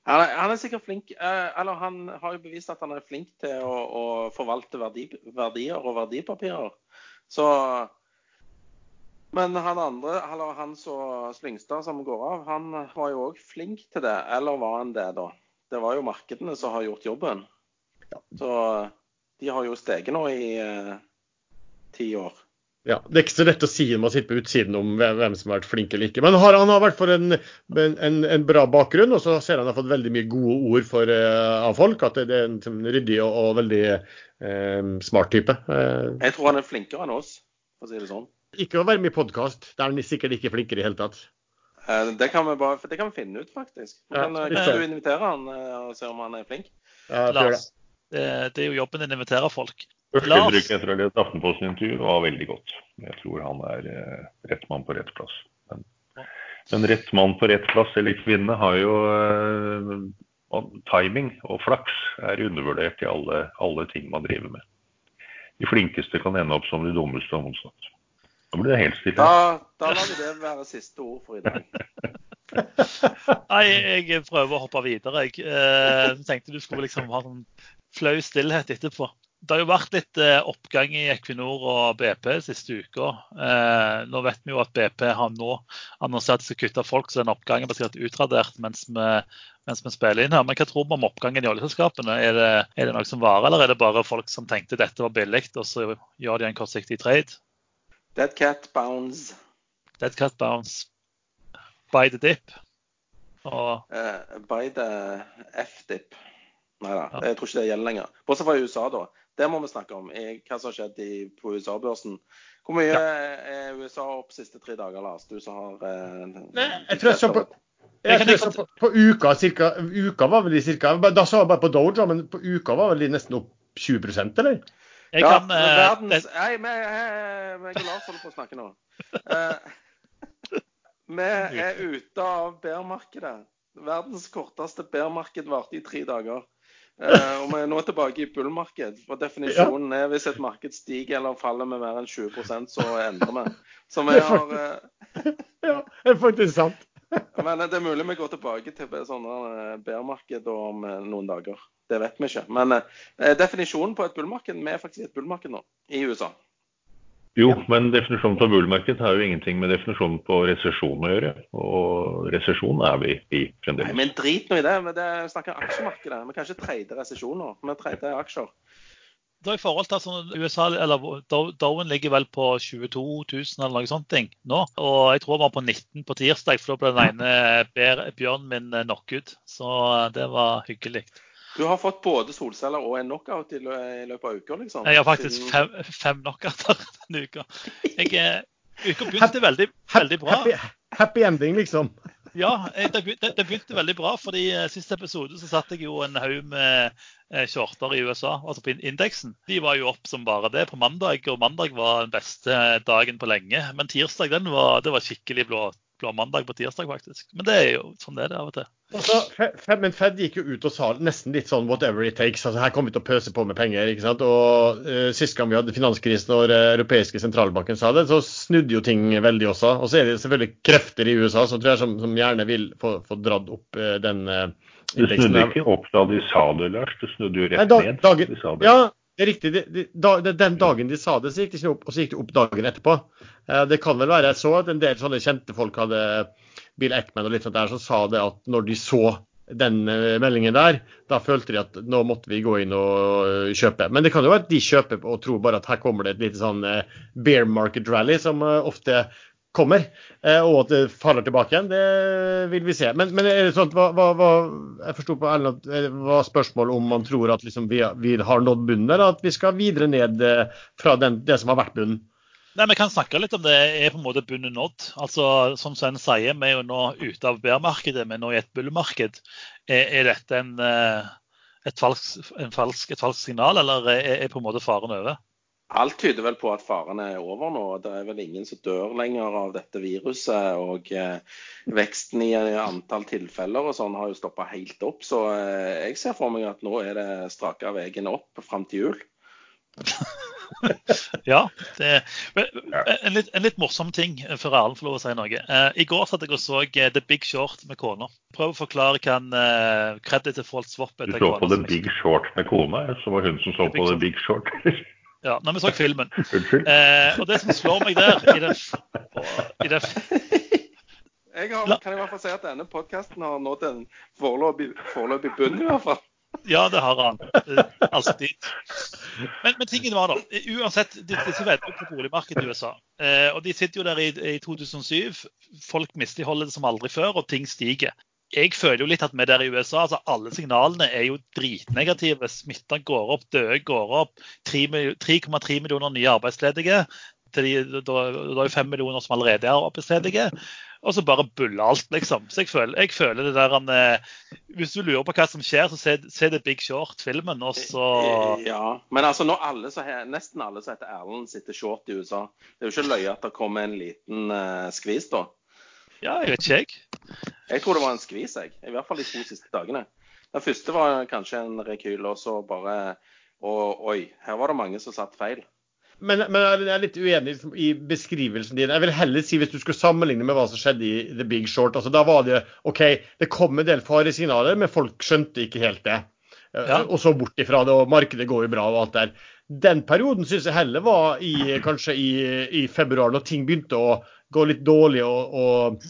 Han er, er sikkert flink, eh, eller han har jo bevist at han er flink til å, å forvalte verdi, verdier og verdipapirer. Så Men han andre, eller han så Slyngstad som går av, han var jo òg flink til det. Eller var han det, da? Det var jo markedene som har gjort jobben. Så de har jo steget nå i eh, ti år. Ja, Det er ikke så lett å si når man sitter på utsiden om hvem som har vært flink eller ikke. Men har, han har i hvert fall en, en, en bra bakgrunn, og så ser han har fått veldig mye gode ord for, uh, av folk. At det, det er en en ryddig og, og veldig uh, smart type. Uh, Jeg tror han er flinkere enn oss, for å si det sånn. Ikke å være med i podkast, der er han sikkert ikke flinkere i det hele tatt. Eh, Det kan vi, bare, det kan vi finne ut, faktisk. Vi Ja, kan, kan du invitere han eh, og se om han er flink? Ja. Lars, det, det er jo jobben din å invitere folk. Førsteinntrykket etter å ha lest Aftenposten-intervjuet var veldig godt. Jeg tror han er eh, rett mann på rett plass. Men, men rett mann på rett plass eller kvinne har jo eh, Timing og flaks er undervurdert i alle, alle ting man driver med. De flinkeste kan ende opp som de dummeste og motsatt. Da blir det helt stille. Da, da lar vi det være siste ord for i dag. (laughs) Nei, jeg prøver å hoppe videre. Jeg eh, tenkte du skulle liksom ha en flau stillhet etterpå. Det har jo vært litt eh, oppgang i Equinor og BP siste uka. Eh, nå vet vi jo at BP har nå annonsert at de skal kutte folk, så den oppgangen blir sikkert utradert mens vi, mens vi spiller inn her. Men hva tror vi om oppgangen i oljeselskapene? Er det, er det noe som varer, eller er det bare folk som tenkte dette var billig, og så gjør de en kortsiktig trade? Dead cat bounce. Dead cat bounce. By the dip. Og Uh, by the F-dip. Nei da, Ja. jeg tror ikke det gjelder lenger. Bortsett fra i USA, da. Det må vi snakke om. I, hva som har skjedd i, på USA-børsen. Hvor mye er USA opp siste tre dager, Lars? Du som har uh, Nei, jeg tror jeg så på Jeg jeg tror jeg så på, på uka, cirka, uka var vel de cirka Da så jeg bare på Doja, men på uka var vel de nesten opp 20 eller? Jeg ja, kan uh, verdens... Nei, meg og Lars holder på å snakke nå. Uh, (laughs) vi er ute av bærmarkedet. Verdens korteste bærmarked varte i tre dager. Uh, og vi er nå tilbake i bullmarked. For definisjonen er hvis et marked stiger eller faller med mer enn 20% så endrer vi. Så vi har uh, (laughs) Ja, det er faktisk sant. (laughs) Men det er mulig vi går tilbake til sånne bærmarked om noen dager. Det vet vi ikke. Men eh, definisjonen på et bullmarked Vi er faktisk i et bullmarked nå, i USA. Jo, men definisjonen på bullmarked har jo ingenting med definisjonen på resesjon å gjøre. Og resesjon er vi i Nei, men drit nå i det. Men det er snakker aksjemarkedet. Vi kan ikke trade nå. Vi trader aksjer. da i forhold til sånn, USA, eller Dow- Dowen ligger vel på 22 000 eller noe sånt ting nå. Og jeg tror han var på 19 på tirsdag, for da ble den ene bjørnen min knocket ut. Så eh, det var hyggelig. Du har fått både solceller og en knockout i løpet av uka, liksom? Jeg har faktisk fem, fem knockouter (laughs) denne uka. Jeg, eh, uka begynte veldig, veldig bra. Happy, happy ending, liksom. Ja, det begynte, det begynte, veldig bra. fordi i siste episode så satte jeg jo en haug med shorter i USA, altså på indeksen. De var jo opp som bare det på mandag, og mandag var den beste dagen på lenge. Men tirsdag den var, det var skikkelig blå, blå mandag på tirsdag, faktisk. Men det er jo sånn det er det av og til. Altså, Fed, men Fed gikk jo ut og sa nesten litt sånn 'whatever it takes'. altså Her kommer vi til å pøse på med penger. ikke sant? Og uh, Sist gang vi hadde finanskrisen og uh, europeiske sentralbanken sa det, så snudde jo ting veldig også. Og så er det selvfølgelig krefter i USA som, tror jeg, som, som gjerne vil få, få dratt opp uh, den uh, Det snudde ikke opp da de sa det, Lars. Det snudde jo rett Nei, da, ned. Dagen, de det. Ja, det er riktig. De, de, da, den dagen de sa det, så gikk det ikke opp, og så gikk det opp dagen etterpå. det kan vel være så at en del sånne kjente folk hadde Bill Eckman og litt sånt der, som sa det at når de så den eh, meldingen der, da følte de at nå måtte vi gå inn og eh, kjøpe. Men det kan jo være at de kjøper og tror bare at her kommer det et lite sånn eh, bear market rally, som ofte kommer, og at det faller tilbake igjen. Det vil vi se. Men, men er det sånn at hva, hva, jeg forsto på Erlend at det var spørsmål om man tror at liksom vi, vi, har nådd bunnen, eller at vi skal videre ned fra den, det som har vært bunnen? Nei, Vi kan snakke litt om det er på en måte bunnen nådd. Altså, Som Sven sier, vi er jo nå ute av bærmarkedet, er nå i et bullmarked. Er, er dette en, eh, et, falsk, falsk, falsk signal, eller er, er, på en måte faren over? Alt tyder vel på at faren er over nå. Det er vel ingen som dør lenger av dette viruset. Og eh, veksten i antall tilfeller og sånn har jo stoppa helt opp. Så eh, jeg ser for meg at nå er det strake veien opp fram til jul. (laughs) ja. Det, en, litt, en, litt, morsom ting før Erlend får lov å si noe. Eh, I går satt jeg og så uh, The Big Short med kona. Prøv å forklare hva en uh, credit default swap er. Du så på The Big Short med kona? Så var hun som så på The Big Short. (laughs) ja, når vi så filmen. Eh, og det som slår meg der i det, i det jeg har, kan i hvert fall si at denne podkasten har nådd en foreløpig, foreløpig bunn, i hvert fall. Ja, det har han. Alltid. Men, men tingen var da, uansett, disse vedtar på boligmarkedet i USA. Eh, og de sitter jo der i, i 2007. Folk misligholder det som aldri før, og ting stiger. Jeg føler jo litt at vi der i USA, altså alle signalene er jo dritnegative. Smitten går opp, døde går opp. 3,3 millioner nye arbeidsledige. da er jo 5 millioner som allerede er arbeidsledige og så bare buller alt, liksom. Så jeg føler, jeg føler det der han, Hvis du lurer på hva som skjer, så se, se The Big Short-filmen, og så Ja, men altså nå alle så he, nesten alle som heter Erlend, sitter short i USA, det er jo ikke løye at det kommer en liten uh, skvis da. Ja, jeg vet ikke, jeg. Jeg tror det var en skvis, jeg. I hvert fall de to siste dagene. Den første var kanskje en rekyl, og så bare Og oi, her var det mange som satt feil. Men, men, jeg er litt uenig i beskrivelsen din. Jeg vil heller si Hvis du skulle sammenligne med hva som skjedde i The Big Short altså Da var det OK, det kom en del faresignaler, men folk skjønte ikke helt det. Ja. Og så bort ifra det, og markedet går jo bra og alt der. Den perioden syns jeg heller var i, kanskje i, i, februar, når ting begynte å gå litt dårlig og, og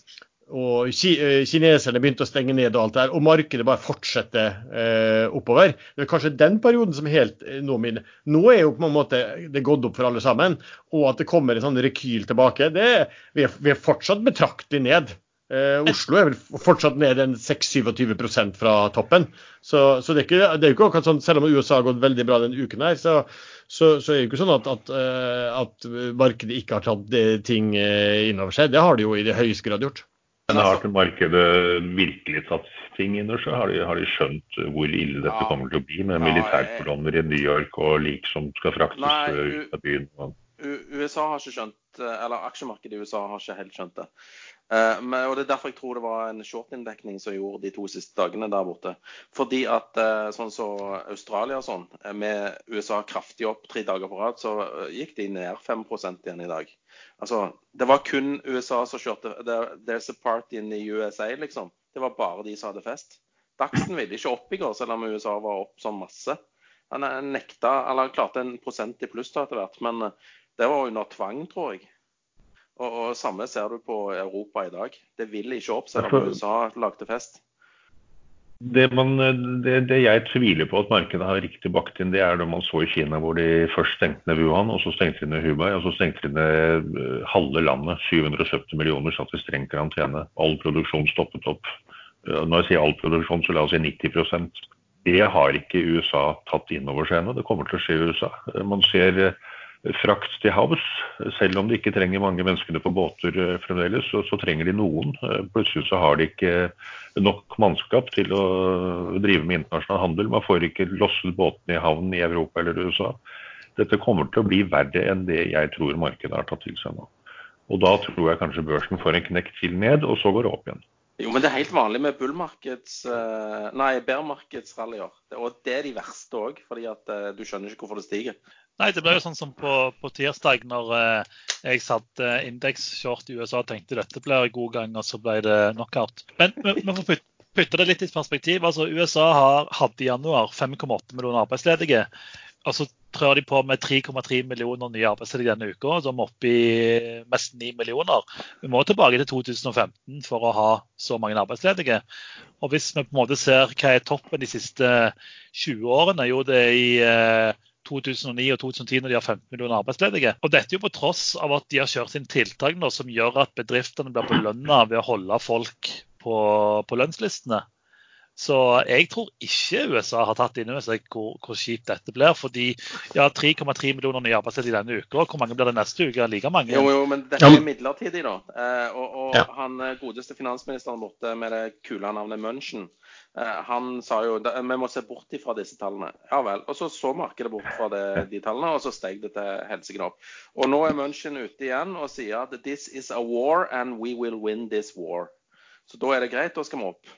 og eh, kineserne begynte å stenge ned og alt der, og markedet bare fortsetter eh, oppover. Det er kanskje den perioden som helt eh, nå min. Nå er jo på en måte det gått opp for alle sammen. Og at det kommer en sånn rekyl tilbake, det, vi, er, vi er fortsatt betraktelig ned. Eh, Oslo er vel fortsatt ned en 6-27 fra toppen. Så, så det, er ikke, det, er ikke, akkurat sånn, selv om USA har gått veldig bra denne uken, her, så, så, så er det ikke sånn at, at, eh, at markedet ikke har tatt ting innover seg. Det har det jo i det høyeste grad gjort. Men har til markedet virkelig tatt ting inn over seg? Har de, har de skjønt hvor ille dette ja. kommer til å bli, med militærkolonner i New York og lik som skal fraktes Nei, ut av byen? USA har ikke skjønt, eller aksjemarkedet i USA har ikke helt skjønt det. Uh, men, og Det er derfor jeg tror det var en short-inndekning som gjorde de to siste dagene der borte. Fordi at uh, sånn som så Australia og sånn, eh, med USA kraftig opp tre dager på rad, så gikk de ned 5 igjen i dag. Altså, Det var kun USA som kjørte There's a party in the USA, liksom. Det var bare de som hadde fest. Dagsen ville ikke opp i går, selv om USA var opp sånn masse. Han nekta, eller klarte en prosent i pluss etter hvert, men det var under tvang, tror jeg. Og, og, Samme ser du på Europa i dag. Det vil ikke opp, selv om USA lagde fest. Det, man, det, det, jeg tviler på at markedet har riktig bakt inn, det er det man så i Kina, hvor de først stengte ned Wuhan, og så stengte de ned Hubei, og så stengte de ned eh, halve landet. 770 millioner satt i streng karantene. All produksjon stoppet opp. Når jeg sier all produksjon, så la oss si 90% Det har ikke USA tatt inn over seg ennå. Det kommer til å skje i USA. Man ser frakt til havs. Selv om de ikke trenger mange menneskene på båter fremdeles, så, så, trenger de noen. Plutselig så har de ikke nok mannskap til å drive med internasjonal handel. Man får ikke losset båtene i havn i Europa eller USA. Dette kommer til å bli verre enn det jeg tror markedet har tatt til seg nå. Og da tror jeg kanskje børsen får en knekk til ned, og så går det opp igjen. Jo, men det er helt vanlig med bullmarkeds... Eh, nei, bearmarkedsrallyer. Og det er de verste òg, fordi at eh, du skjønner ikke hvorfor det stiger. Nei, det ble jo sånn som på, på tirsdag, når eh, jeg satt eh, indeksshort i USA og tenkte dette blir god gang, og så ble det knockout. Men vi får putte, putte det litt i perspektiv. Altså, USA har, hadde i januar 5,8 millioner arbeidsledige. Og så trør de på med 3,3 millioner nye arbeidsledige denne uka, så er oppe i nesten 9 millioner. Vi må tilbake til 2015 for å ha så mange arbeidsledige. Og hvis vi på en måte ser hva er toppen de siste 20 årene, jo det er i 2009 og 2010 når de har 15 millioner arbeidsledige. Og Dette er jo på tross av at de har kjørt inn tiltak nå som gjør at bedriftene blir belønna ved å holde folk på, på lønnslistene. Så jeg tror ikke USA har tatt inn over seg hvor, hvor kjipt dette blir. Fordi ja, 3,3 millioner nye arbeidsledige denne uka. Hvor mange blir det neste uke? Like mange? Jo, jo, men dette er midlertidig, da. Eh, og, og ja. han eh, godeste finansministeren borte med det kule navnet Munchen, eh, han sa jo vi må se bort ifra disse tallene. Ja vel. Og så så markedet bort fra det, de tallene, og så steg det til helsike opp. Og nå er Munchen ute igjen og sier at this is a war and we will win this war. Så da er det greit, da skal vi opp.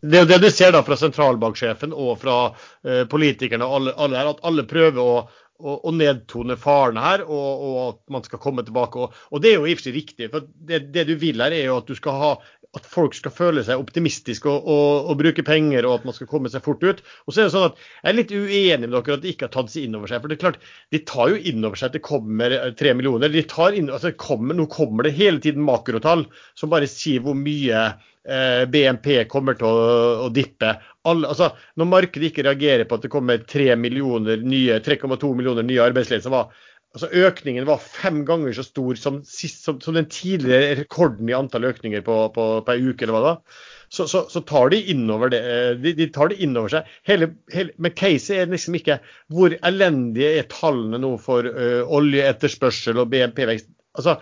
Det er det du ser da fra sentralbanksjefen og fra eh, politikerne, alle, alle her, at alle prøver å, å, å nedtone faren her, og, og, at man skal komme tilbake. Og, og det er jo i og for seg riktig. for det, det, du vil her, er jo at ha at folk skal føle seg optimistiske og, og, og, bruke penger, og at man skal komme seg fort ut. Og så er det sånn at Jeg er litt uenig med dere at de ikke har tatt seg inn over seg. For det er klart, De tar jo inn over seg at det kommer tre millioner. De tar inn, altså kommer, Nå kommer det hele tiden makrotall som bare sier hvor mye Eh, BNP kommer til å, å dippe. All, altså, når markedet ikke reagerer på at det kommer 3,2 millioner nye, nye arbeidsledige, var altså, økningen var fem ganger så stor som, sist, som, som den tidligere rekorden i antall økninger på, på, på ei uke. eller hva da, så, så, så, tar de innover det, eh, de, de tar det innover seg. Hele, hele, men caset er liksom ikke hvor elendige er tallene nå for uh, oljeetterspørsel og BNP-vekst. Altså,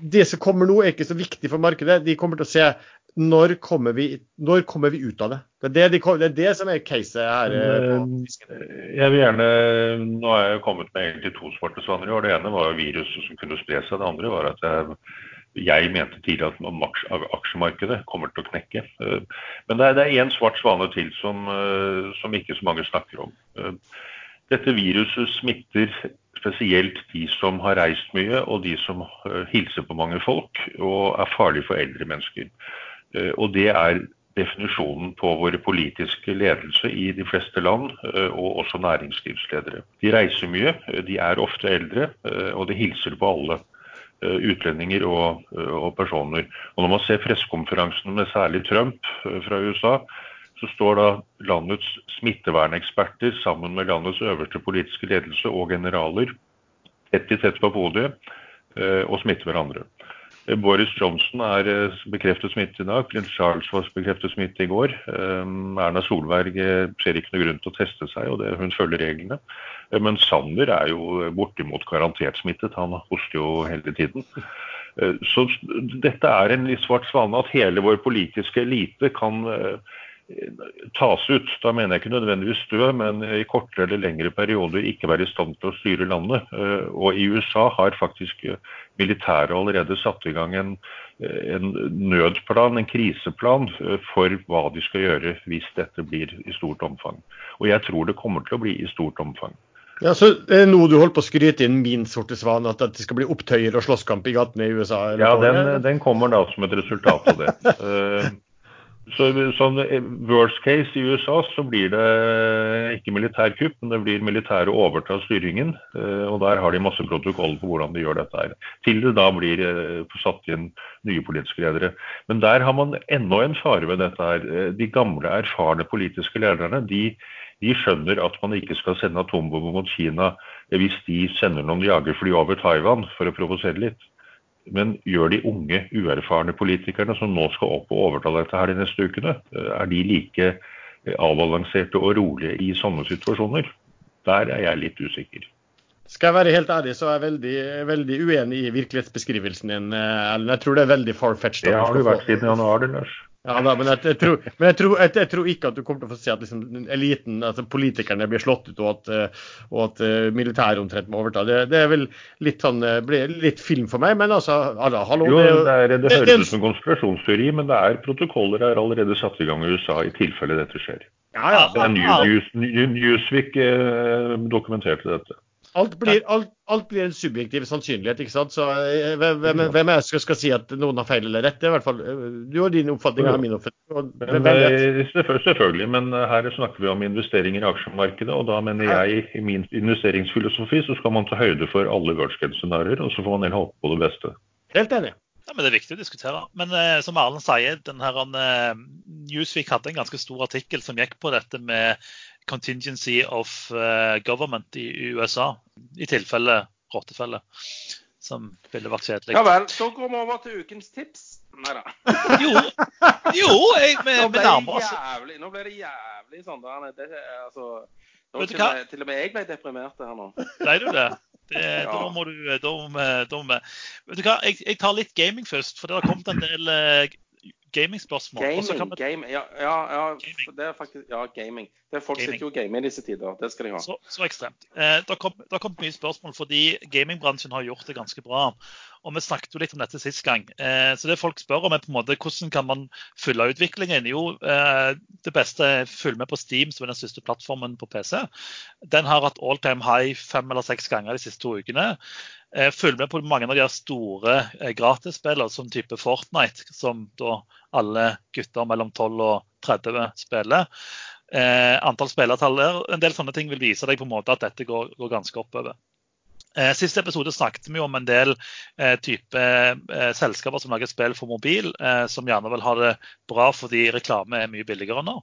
det som kommer nå, er ikke så viktig for markedet. De kommer til å se når kommer, vi, når kommer vi ut av det? Det er det, de, det, er det som er caset her. Eh, jeg vil gjerne, Nå har jeg kommet med egentlig to svarte svaner i år. Det ene var viruset som kunne spre seg. Det andre var at jeg, jeg mente tidligere at aksjemarkedet kommer til å knekke. Eh, men det er én svart svane til som, eh, som ikke så mange snakker om. Dette viruset smitter spesielt de som har reist mye, og de som hilser på mange folk, og er farlig for eldre mennesker. Eh, og det er definisjonen på vår politiske ledelse i de fleste land, eh, og også næringslivsledere. De reiser mye, eh, de er ofte eldre, og de hilser på alle. Utlendinger og, og personer. Og Når man ser pressekonferansene med særlig Trump fra USA, så står da landets smitteverneksperter sammen med landets øverste politiske ledelse og generaler tett i tett på podiet og smitter hverandre. Eh, Boris Johnson er eh, bekreftet smittet i dag. Prins Charles var bekreftet smittet i går. Eh, Erna Solberg ser ikke noe grunn til å teste seg, og det, hun følger reglene. Men Sander er jo bortimot garantert smittet. Han hoster jo hele tiden. Så dette er en litt svart svane at hele vår politiske elite kan tas ut. Da mener jeg ikke nødvendigvis dø, men i kortere eller lengre perioder ikke være i stand til å styre landet. Og i USA har faktisk militæret allerede satt i gang en, en, nødplan, en kriseplan, eh, for hva de skal gjøre hvis dette blir i stort omfang. Og jeg tror det kommer til å bli i stort omfang. Ja, så er noe du holder på å skryte inn min sorte svan, at det skal bli opptøyer og slåsskamp i gatene i USA? Ja, den, den, kommer da som et resultat av det. (laughs) Så sånn eh, Worst case i USA så blir det ikke militærkupp, men det blir militære overta styringen. Eh, og Der har de masse protokoller på hvordan de gjør dette. her. Til det da blir eh, satt inn nye politiske ledere. Men der har man enda en fare ved dette. her. De gamle, erfarne politiske lederne de, de skjønner at man ikke skal sende atombomber mot Kina hvis de sender noen jagerfly over Taiwan for å provosere litt. Men gjør de unge, uerfarne politikerne som nå skal opp og overta dette her de neste ukene, eh, er de like avbalanserte og rolige i sånne situasjoner. Der er jeg litt usikker. Skal jeg være helt ærlig, så er jeg veldig, veldig uenig i virkelighetsbeskrivelsen din, Ellen. Jeg tror det er veldig far-fetched. Det har du vært siden januar, det, Lars. Ja, da, men, jeg, jeg, tror, men jeg, tror, jeg, tror, ikke at du kommer til å få se at liksom, eliten, altså politikerne, blir slått ut, og at, og at uh, militæret omtrent må overta. Det, det, er vel litt sånn, blir litt film for meg, men altså alla, hallo, Jo, det, er, det høres ut som konspirasjonsteori, men det er protokoller er allerede satt i gang i USA i tilfelle dette skjer. Ja, ja. Det er News, Newsweek eh, dokumenterte dette. Alt blir, alt, alt blir, en subjektiv sannsynlighet. ikke sant? Så Hvem, hvem er det som skal si at noen har feil eller rett? Det er i hvert fall, Du har din oppfatning, av min oppfatning. Hvem, hvem selvfølgelig, men her snakker vi om investeringer i aksjemarkedet. og Da mener jeg i min investeringsfilosofi så skal man ta høyde for alle worst case-scenarioer, og så får man heller håpe på det beste. Helt enig. Ja, men Det er viktig å diskutere. Men eh, som Erlend sier, den her, eh, Newsweek hadde en ganske stor artikkel som gikk på dette med contingency of uh, government i USA, i tilfelle rottefelle, som ville vært kjedelig. Ja vel, så går vi over til ukens tips. Nei da. (laughs) jo, jo jeg, vi, nå, nærmer oss. Jævlig, nå ble det jævlig sånn. Der, det, altså, nå, til, med, til og med jeg ble deprimert her nå. Ble du det? det (laughs) ja. Da må du da må, da må, Vet du hva, jeg, jeg, tar litt gaming først. For det har kommet en del gamingspørsmål. Gaming, gaming ja, ja, ja, gaming. det er faktisk Ja, gaming. Det er folk gaming. sitter jo og gamer i disse tider. Det skal de ha. Så, så ekstremt. Eh, det har kommet mye spørsmål fordi gamingbransjen har gjort det ganske bra. Og Vi snakket jo litt om dette sist gang. Eh, så det folk spør om er på en måte hvordan kan man fylle utviklingen? Jo, eh, det beste er følg med på Steam, som er den største plattformen på PC. Den har hatt all time high fem eller seks ganger de siste to ukene. Eh, følg med på mange av de store eh, gratisspillene, som type Fortnite, som da alle gutter mellom 12 og 30 spiller. Eh, antall spillertall en del sånne ting vil vise deg på en måte at dette går, går ganske oppover. Eh, siste episode snakket vi om en del eh, type eh, selskaper som lager spill for mobil, eh, som gjerne vil ha det bra fordi reklame er mye billigere nå.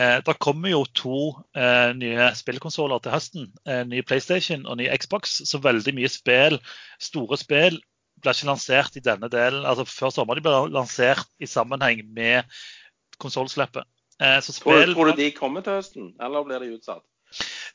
Eh, det kommer jo to eh, nye spillkonsoller til høsten. ny PlayStation og ny Xbox. Så veldig mye spill, store spill, blir ikke lansert i denne delen. altså Før sommeren de blir lansert i sammenheng med konsollslippet. tror, tror du de kommer til høsten, eller blir de utsatt?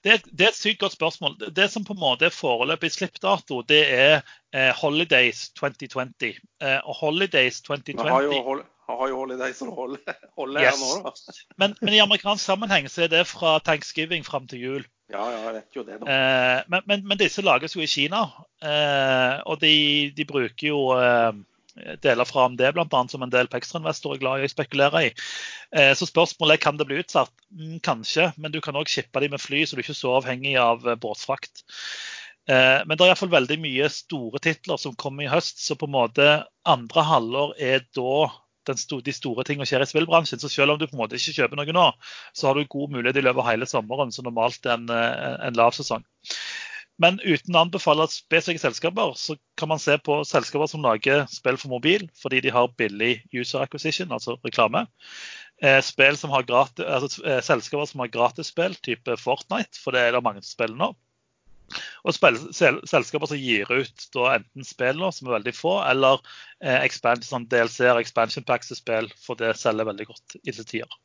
Det, det, er et sykt godt spørsmål. Det som på en måte er foreløpig slippdato, det er eh, Holidays 2020. Eh, og Holidays 2020 Vi har jo, hold, har jo holiday som (laughs) holder, holder yes. her nå, da. (laughs) men, men, i amerikansk sammenheng så er det fra thanksgiving fram til jul. Ja, ja, jeg vet jo det da. Eh, men, men, men, disse lages jo i Kina, eh, og de, de, bruker jo eh, deler fra AMD bl.a. som en del på ekstrainvestorer er glad i å spekulere i. Eh, så spørsmålet er kan det bli utsatt. Mm, kanskje, men du kan òg shippe dem med fly, så du er ikke så avhengig av eh, båtfrakt. Eh, men det er iallfall veldig mye store titler som kommer i høst, så på en måte andre halvår er da sto, de store tingene skjer i spillbransjen. Så selv om du på en måte ikke kjøper noe nå, så har du god mulighet i løpet av hele sommeren, så normalt er en, en lav sesong. Men uten å anbefale spesifikke selskaper, så kan man se på selskaper som lager spill for mobil fordi de har billig user acquisition, altså reklame. Eh, som gratis, altså, eh, selskaper som har gratisspill, type Fortnite, for det er det mange som spiller nå. Og spil, sel, selskaper som gir ut da, enten spill nå, som er veldig få, eller eh, expansion, sånn DLC-er, expansion packs til spill, for det selger veldig godt i disse tider.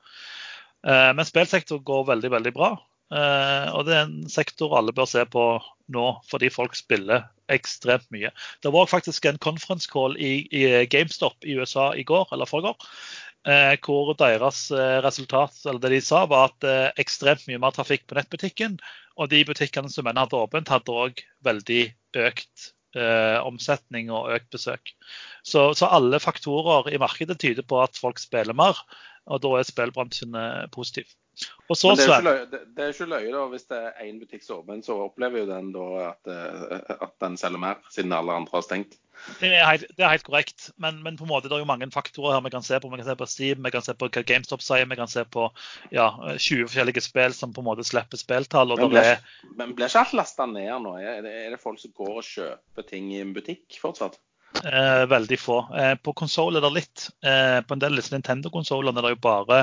Eh, men spillsektoren går veldig, veldig bra. Eh, og det er en sektor alle bør se på nå, fordi folk spiller ekstremt mye. Det var faktisk en conference call i, i GameStop i USA i går, eller forgår, hvor deres uh, resultat, eller det de sa, var at ekstremt mye mer trafikk på nettbutikken. Og de butikkene som ennå hadde åpent, hadde òg veldig økt omsetning og økt besøk. Så, så, alle faktorer i markedet tyder på at folk spiller mer, og da er spillbransjen positiv. Og så, det, er løye, det, det er ikke løye da, hvis det er én butikk som er åpen, så opplever jo den da at, eh, at, den selger mer, siden alle andre har stengt. Det er helt, det er helt korrekt, men, men, på en måte det er jo mange faktorer her vi kan se på. Vi kan se på Steam, vi kan se på hva GameStop sier, vi kan se på ja, 20 forskjellige spill som på en måte slipper spilltall. Men blir, er... men blir ikke alt lasta ned nå? Er det, er det folk som går og kjøper ting i en butikk fortsatt? Eh, veldig få. Eh, på konsoll er det litt. Eh, på en del disse Nintendo-konsollene er det jo bare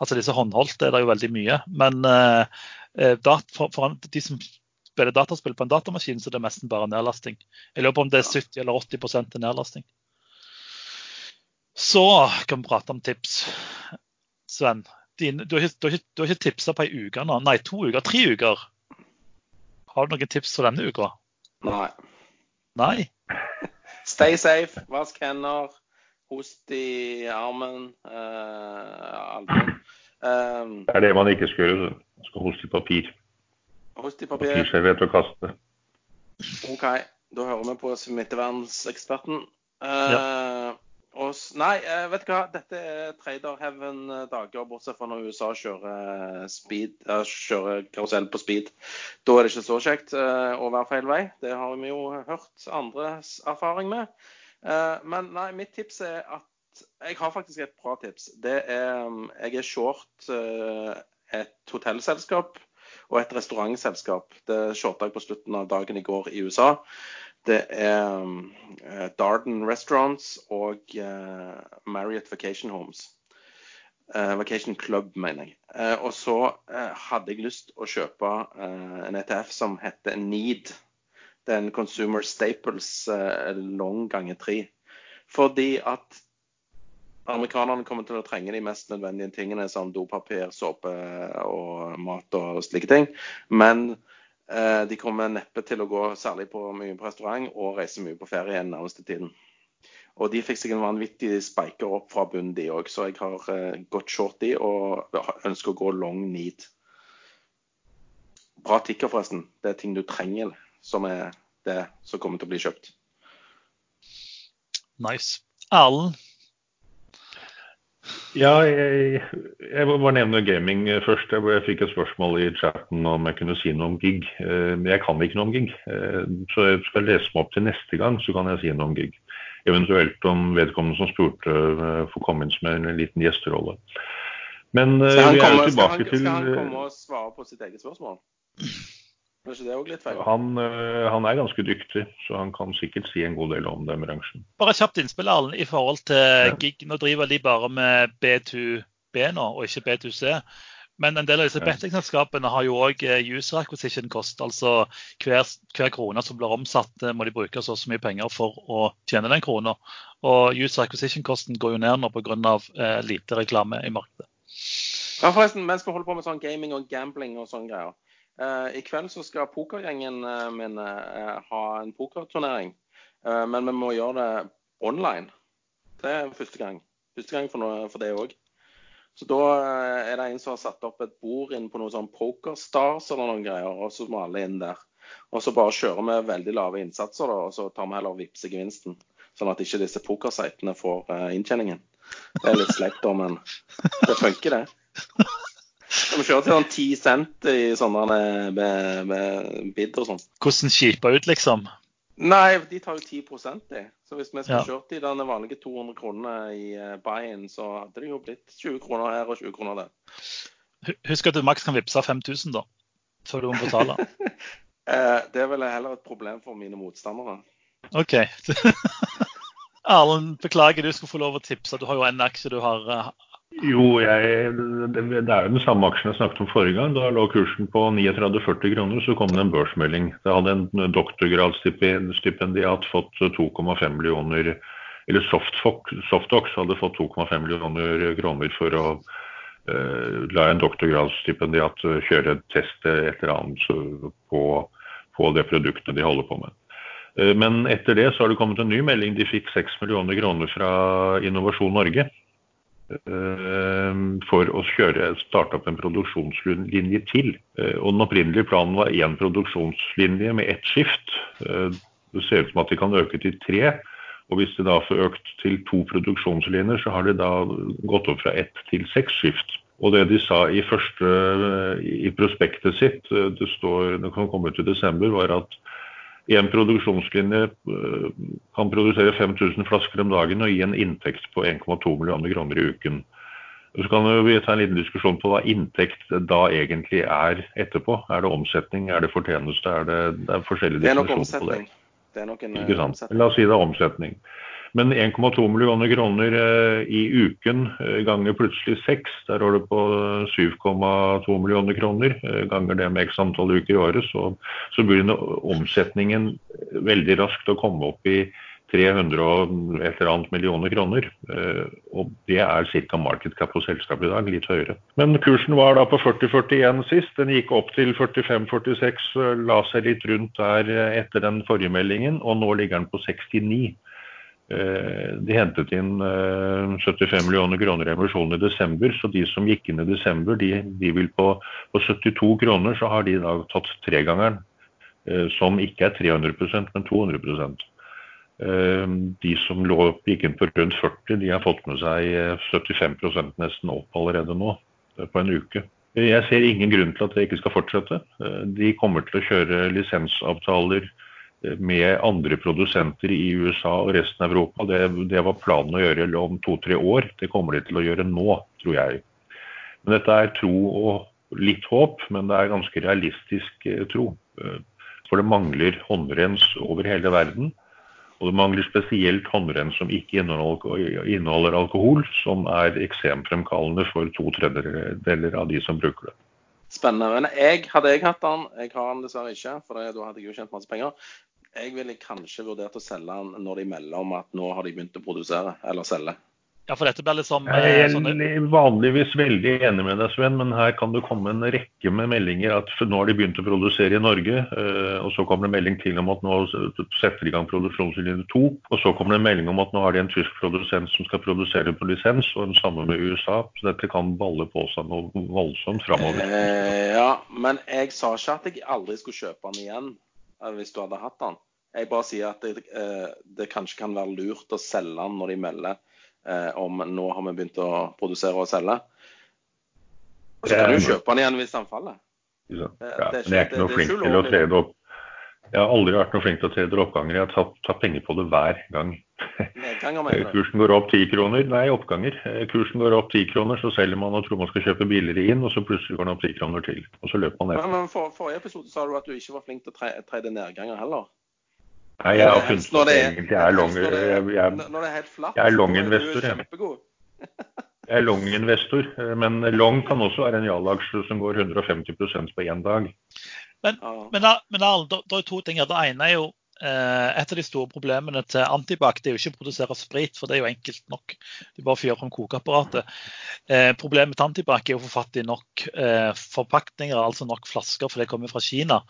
Altså disse håndholdte er det jo veldig mye. Men eh, eh, for, for, de som spiller dataspill på en datamaskin, så er det nesten bare nedlasting. Jeg lurer på om det er 70 eller 80 til nedlasting. Så kan vi prate om tips. Sven, din, du, har ikke, du, har ikke, du har ikke tipsa på ei uke nå? Nei, to uker? Tre uker? Har du noen tips for denne uka? Nei. Nei? (laughs) Stay safe, vask hender, host i armen, eh, albuen. Um, Det er det man ikke skal gjøre. Man skal hoste i papir. host i papir. Papirserviett og kaste. OK, da hører vi på smittevernseksperten. Eh, og nei, eh, vet du hva. Dette er trader heaven-dager, bortsett fra når USA kjører, speed, eh, kjører karusell på speed. Da er det ikke så kjekt eh, å være feil vei. Det har vi jo hørt andres erfaring med. Eh, men nei, mitt tips er at Jeg har faktisk et bra tips. Det er um, Jeg er short eh, et hotellselskap og et restaurantselskap. Det shorta jeg på slutten av dagen i går i USA. Det er eh, Darden Restaurants og eh, Marriott Vacation Homes. Eh, Vacation Club, mener jeg. Og så hadde jeg lyst å kjøpe en ETF som heter Need. Det er en Consumer Staples long ganger tre. Fordi at amerikanerne kommer til å trenge de mest nødvendige tingene som dopapir, såpe og mat og slike ting. Men De kommer neppe til å gå særlig på mye på restaurant og reise mye på ferie den nærmeste tiden. Og de fikk seg en vanvittig spiker opp fra bunnen, de òg. Så jeg har eh, gått short de og ønsker å gå long need. Bra tikker, forresten. Det er ting du trenger, som er det som kommer til å bli kjøpt. Nice. Erlend, Ja, jeg, jeg må bare nevne gaming eh, først. Jeg, jeg fikk et spørsmål i chatten om jeg kunne si noe om gig. Eh, Men jeg kan ikke noe om gig. Eh, Så jeg skal lese meg opp til neste gang, så kan jeg si noe om gig. Eventuelt om vedkommende som spurte får komme inn som en liten gjesterolle. Men Skal han, komme, skal, han, skal han komme og svare på sitt eget spørsmål? Han, eh, han er ganske dyktig, så han kan sikkert si en god del om den bransjen. bare kjapt innspill Erlend, i forhold til gig. Nå driver de bare med B2B nå, og ikke B2C. Men en del av disse Ja. bettingselskapene har jo òg user acquisition cost. Altså hver, hver krone som blir omsatt, eh, må de bruke så så mye penger for å tjene den krona. Og user acquisition-kosten går jo ned nå pga. Eh, lite reklame i markedet. Ja, forresten, mens vi holder på med sånn gaming og gambling og sånne greier. Eh, I kveld så skal pokergjengen eh, min eh, ha en pokerturnering. Men vi må gjøre det online. Det er første gang. Første gang for, noe, for det òg. Så da er det en som har satt opp et bord inn på noe sånn Pokerstars eller noen greier, og så må alle inn der. Og så bare kjører vi veldig lave innsatser, da, og så tar vi heller vippsegevinsten. Sånn at ikke disse pokersitene får inntjeningen. Det er litt sleip, da, men det funker, det. Vi kjørte sånn 10 cent i sånne med, med, med bid og sånn. Hvordan skipa ut, liksom? Nei, de tar jo 10 de. Så hvis vi skulle Ja. kjørt de denne vanlige 200 kronene i eh, buy-in, så hadde det jo blitt 20 kroner her og 20 kroner der. Hu- Husk at du maks kan vippse 5000 da, før du må betale. (laughs) Eh, det er vel heller et problem for mine motstandere. OK. (laughs) Erlend, beklager du skulle få lov å tipse. Du har jo en aksje du har eh, Jo, jeg, det, det er jo den samme aksjen jeg snakket om forrige gang. Da lå kursen på 39,40 kroner, så kom det en børsmelding. Da hadde en doktorgradsstipendiat fått 2,5 millioner Eller Softox hadde fått 2,5 millioner kroner for å eh, la en doktorgradsstipendiat kjøre et test et eller annet på, på det produktet de holder på med. Eh, Men etter det så har det kommet en ny melding. De fikk 6 millioner kroner fra Innovasjon Norge for å kjøre, starte opp en produksjonslinje til. Eh, Og Den opprinnelige planen var én produksjonslinje med ett skift. Eh, Det ser ut som at de kan øke til tre. Og Hvis de da får økt til to produksjonslinjer, så har de da gått opp fra ett til seks skift. Og det de sa i første, i prospektet sitt, eh, det står, det kan komme ut i desember, var at en produksjonslinje eh, kan produsere 5000 flasker om dagen og gi en inntekt på 1,2 millioner kroner i uken. Så kan vi ta en liten diskusjon på hva inntekt da egentlig er etterpå. Er det omsetning, er det fortjeneste, er det, det er forskjellige er definisjoner på det. Det er nok en eh, omsetning. La oss si det er omsetning. Men 1,2 millioner kroner eh, i uken eh, ganger plutselig 6, der har du på eh, 7,2 millioner kroner. eh, Ganger det med x antall uker i året, så, så begynner omsetningen veldig raskt å komme opp i 300 og et eller annet millioner kroner. Og det er ca. market cap på selskapet i dag, litt høyere. Men kursen var da på 40-41 sist. Den gikk opp til 45-46, la seg litt rundt der etter den forrige meldingen, og nå ligger den på 69. Eh, de hentet inn 75 eh, millioner kroner i emisjonen i desember, så de som gikk inn i desember, de, de vil på, på, 72 kroner, så har de da tatt tregangeren. Som ikke er 300% men 200% Ehm, de som lå, gikk inn på rundt 40, de har fått med seg 75 eh, nesten opp allerede nå eh, på en uke. Jeg ser ingen grunn til at det ikke skal fortsette. Eh, de kommer til å kjøre lisensavtaler med andre produsenter i USA og resten av Europa. Det, det var planen å gjøre om to-tre år. Det kommer de til å gjøre nå, tror jeg. Men dette er tro og litt håp, men det er ganske realistisk tro. For det mangler håndrens over hele verden. Og det mangler spesielt håndrens som ikke inneholder alkohol, som er eksemfremkallende for to tredjedeler av de som bruker det. Spennende. Jeg, hadde jeg hatt den, jeg har den dessverre ikke, for da hadde jeg jo tjent masse penger. Jeg ville kanskje vurdert å selge den når de melder om at nå har de begynt å produsere eller selge. Ja, for dette blir liksom Jeg er sånne... vanligvis veldig enig med deg, Sven, men her kan det komme en rekke med meldinger at nå har de begynt å produsere i Norge, eh, og så kommer det en melding til om at nå setter de i gang produksjonslinje to, og så kommer det en melding om at nå har de en tysk produsent som skal produsere på lisens, og den samme med USA. Så dette kan balle på seg noe voldsomt framover. Eh, ja, men jeg sa ikke at jeg aldri skulle kjøpe den igjen hvis du hadde hatt den. Jeg bare sier at det, eh, det kanskje kan være lurt å selge den når de melder eh, om nå har vi begynt å produsere og selge. Så kan du kjøpe den igjen hvis den faller. Ja, men jeg er ikke noe flink til å trede opp. Jeg har aldri vært noe flink til å trede oppganger. Jeg har tatt, tatt penger på det hver gang. (laughs) Kursen går opp ti kroner. Nei, oppganger. Eh, kursen går opp ti kroner, så selger man og tror man skal kjøpe billigere inn, og så plutselig går den opp ti kroner til. Og så løper man ned. Men, for, Forrige episode sa du at du ikke var flink til å trede nedganger heller. Nei, jeg har funnet ut egentlig jeg er long, Når det er helt flatt, jeg er long-investor. (laughs) Jeg er long-investor, men long kan også være en Jal-aksje som går 150% på én dag. Men, men, men det, er to ting her. Det ene er jo eh, et av de store problemene til Antibac det er jo ikke å produsere sprit, for det er jo enkelt nok. Du bare fyrer om kokeapparatet. Eh, problemet til Antibac er å få fatt i nok eh, forpakninger, altså nok flasker, for det kommer fra Kina.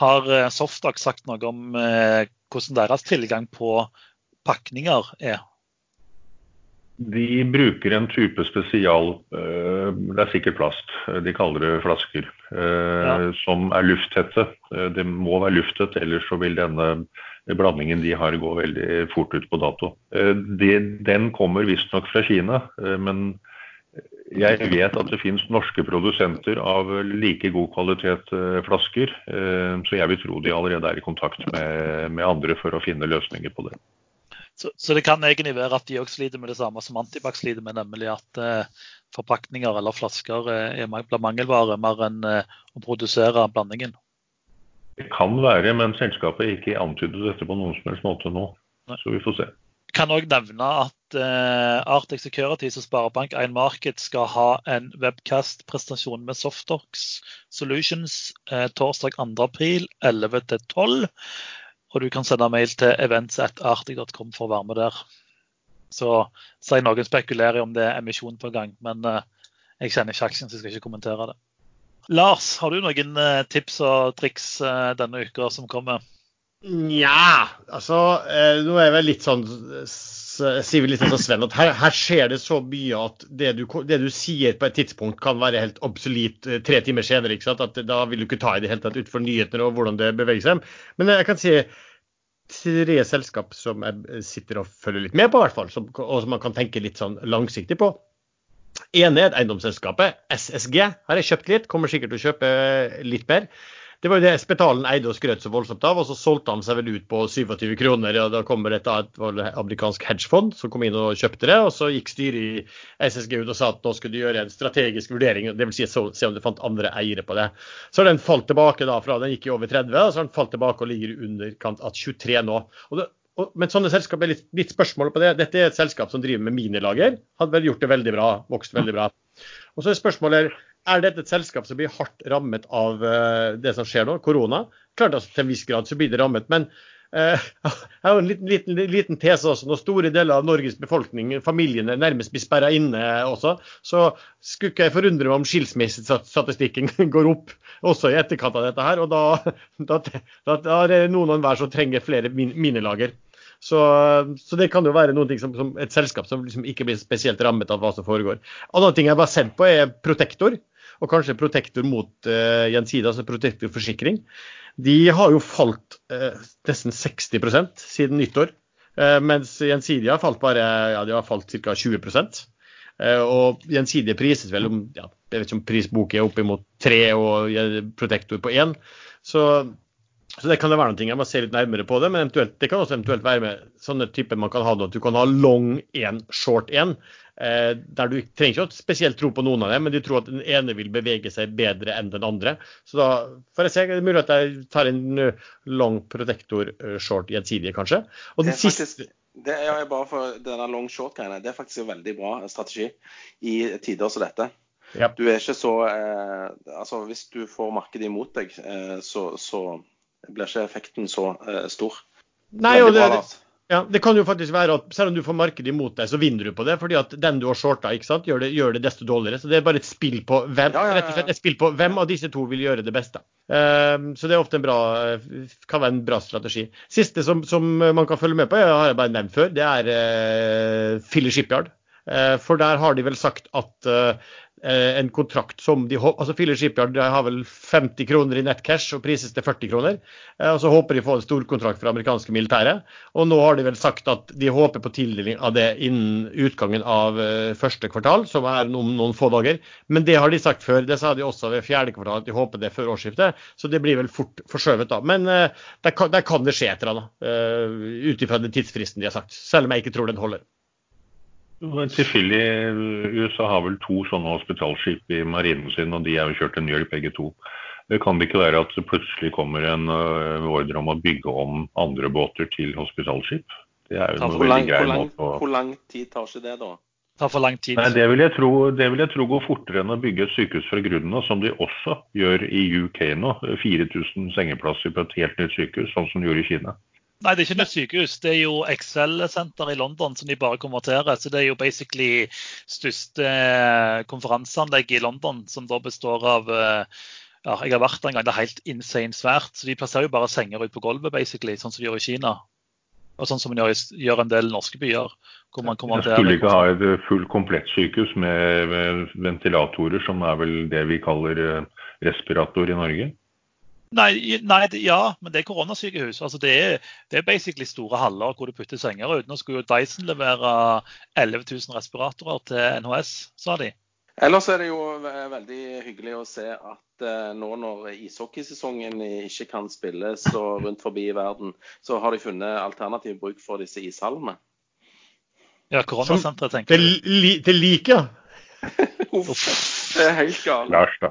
Har Softac sagt noe om hvordan deres tilgang på pakninger er? De bruker en type spesial eh, Det er sikkert plast, de kaller det flasker. Eh, ja. Som er lufttette. Eh, det må være lufttett, ellers så vil denne blandingen de har gå veldig fort ut på dato. Den kommer visstnok fra Kina, men jeg vet at det finnes norske produsenter av like god kvalitet flasker, så jeg vil tro de allerede er i kontakt med, med andre for å finne løsninger på det. Så, så, det kan egentlig være at de også sliter med det samme som Antibac sliter med, nemlig at eh, forpakninger eller flasker eh, blir mangelvare mer enn eh, å produsere blandingen? Det kan være, men selskapet ikke antydet dette på noen som helst måte nå. Nei. Så vi får se Jeg kan òg nevne at eh, Arctic Securities og Sparebank1 Market skal ha en webcast-prestasjon med Softox Solutions eh, torsdag 2.4 11-12. Og du kan sende mail til events.arctic.com for å være med der. Så sier noen spekulerer om det er emisjon på gang, men uh, jeg kjenner ikke aksjen, så jeg skal ikke kommentere det. Lars, har du noen tips og triks denne uka som kommer? Nja, altså eh, Nå er jeg vel litt sånn sier vi litt sånn Sven, at her, her, skjer det så mye at det du, det du, sier på et tidspunkt kan være helt obsolet eh, tre timer senere. ikke sant? At Da vil du ikke ta i det hele tatt utenfor nyhetene og hvordan det beveger seg. Men jeg kan si tre selskap som jeg sitter og følger litt med på, hvert fall, som, og som man kan tenke litt sånn langsiktig på. Ene er eiendomsselskapet SSG. Her Har jeg kjøpt litt, kommer sikkert til å kjøpe litt mer. Det var jo det Spetalen eide og skrøt så voldsomt av, og så solgte han seg vel ut på 27 kroner. og Da kommer et, et amerikansk hedgefond som kom inn og kjøpte det. og Så gikk styret i SSG ut og sa at nå skulle de gjøre en strategisk vurdering, dvs. Si se om de fant andre eiere på det. Så har den falt tilbake da fra den gikk i over 30, og så har den falt tilbake og ligger i underkant av 23 nå. Og det, og, men sånne selskap er litt, litt spørsmål på det. Dette er et selskap som driver med minilager. Hadde vel gjort det veldig bra, vokst veldig bra. Og så er spørsmålet er dette et selskap som blir hardt rammet av uh, det som skjer nå, korona? Klart altså, Til en viss grad så blir det rammet. Men Eh, (laughs) jeg har en liten, liten, liten, tese også. Når store deler av Norges befolkning, familiene, nærmest blir sperra inne også, så skulle ikke jeg forundre meg om skilsmissestatistikken (laughs) går opp også i etterkant av dette her. Og da, (laughs) da, da, da er det noen og enhver som trenger flere minilager. Så, så, det kan jo være noen ting som, som et selskap som liksom ikke blir spesielt rammet av hva som foregår. Annen ting jeg var sendt på, er Protektor. Og kanskje Protektor mot uh, Gjensidige, altså Protektorforsikring. De har jo falt uh, nesten 60% siden nyttår. Uh, mens Gjensidige har falt bare ja, de har falt ca. 20% uh, Og Gjensidige prises vel om ja, jeg vet ikke om prisbok er oppimot tre og Protektor på én. Så så det kan det være noe, jeg må se litt nærmere på det. Men det kan også eventuelt være med sånne typer man kan ha at du kan ha long én, short én. Eh, der du trenger ikke å spesielt tro på noen av dem, men du tror at den ene vil bevege seg bedre enn den andre. Så da får jeg se. Det er mulig at jeg tar en eh, long protektor eh, short gjensidige, kanskje. Og den siste det er bare for denne long short-greiene. Det er faktisk en veldig bra strategi i tider som dette. Yep. Du er ikke så eh, Altså, hvis du får markedet imot deg, eh, så, så blir ikke effekten så uh, stor. Nei, og det, det, ja, det kan jo faktisk være at selv om du får markedet imot deg, så vinner du på det. fordi at den du har shorta, ikke sant, gjør det, gjør det desto dårligere. Så det er bare et spill på hvem, ja, ja, rett og slett et spill på hvem av disse to vil gjøre det beste. Um, så det er ofte en bra, kan være en bra strategi. Siste som, som man kan følge med på, jeg har jeg bare nevnt før, det er uh, Filler Shipyard. Uh, for der har de vel sagt at uh, Eh, en kontrakt som de altså Filler Shipyard har vel 50 kroner i nettcash og prises til 40 kroner. Eh, og Så håper de å få en storkontrakt fra amerikanske militære. Og nå har de vel sagt at de håper på tildeling av det innen utgangen av eh, første kvartal, som er om noen få dager. Men det har de sagt før. Det sa de også ved fjerde kvartal, at de håper det før årsskiftet. Så det blir vel fort forskjøvet da. Men der kan, der kan det skje et eller annet, ut ifra den tidsfristen de har sagt. Selv om jeg ikke tror den holder. Tilfeldig USA har vel to sånne hospitalskip i marinen sin, og de er jo kjørt til New York begge to. Det kan det ikke være at det plutselig kommer en uh, ordre om å bygge om andre båter til hospitalskip? Det er jo noe veldig grei måte å Hvor lang tid tar ikke det, da? tar for lang tid. Nei, det vil, tro, det vil, jeg tro, går fortere enn å bygge et sykehus fra grunnen av, som de også gjør i UK nå. 4000 sengeplasser på et helt nytt sykehus, sånn som de gjorde i Kina. Nei, det er ikke nytt sykehus. Det er jo Excel-senter i London som de bare konverterer. Så det er jo basically største eh, konferanseanlegg i London, som da består av eh, ja, Jeg har vært der en gang, det er helt insane svært. Så de plasserer jo bare senger ut på gulvet, basically, sånn som de gjør i Kina. Og sånn som man gjør, gjør en del norske byer. hvor man konverterer. Skulle ikke ha et fullt komplett sykehus med, med ventilatorer, som er vel det vi kaller eh, respirator i Norge? Nei, nei, ja, men det er koronasykehus. Altså, det, er, det er basically store haller hvor du putter senger ut. Nå skulle jo Dyson levere 11 000 respiratorer til NHS, sa de. Ellers er det jo veldig hyggelig å se at uh, nå når ishockeysesongen ikke kan spilles og rundt forbi i verden, så har de funnet alternativ bruk for disse ishallene. Ja, koronasenteret, tenker du. Til, til like, (laughs) Uff, det er helt galt. Lars, da.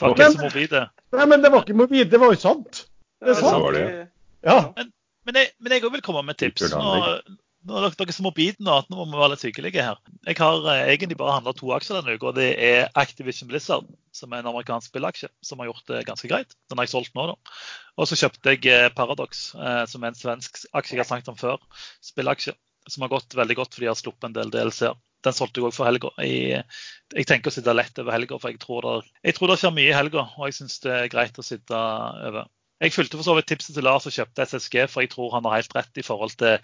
Var ikke så morbide. Nei, men det var ikke morbid, det var jo sant. Det er sant. Det det. Ja. Men, men, jeg, men jeg vil komme med tips. Nå, nå er dere så morbide nå at nå må vi være litt hyggelige her. Jeg har eh, egentlig bare handla to aksjer denne uka, og det er Activision Blizzard, som er en amerikansk spillaksje, som har gjort det ganske greit. Den har jeg solgt nå, da. Og så kjøpte jeg eh, Paradox, eh, som er en svensk aksje jeg har snakket om før. Spillaksje. Som har gått veldig godt fordi de har sluppet en del DLC-er den solgte jeg òg for helga. Jeg, tenker å sitte lett over helga, for jeg tror, det, jeg tror det skjer mye i helga. Og jeg syns det er greit å sitte over. Jeg fulgte for så vidt tipset til Lars og kjøpte SSG, for jeg tror han har helt rett i forhold til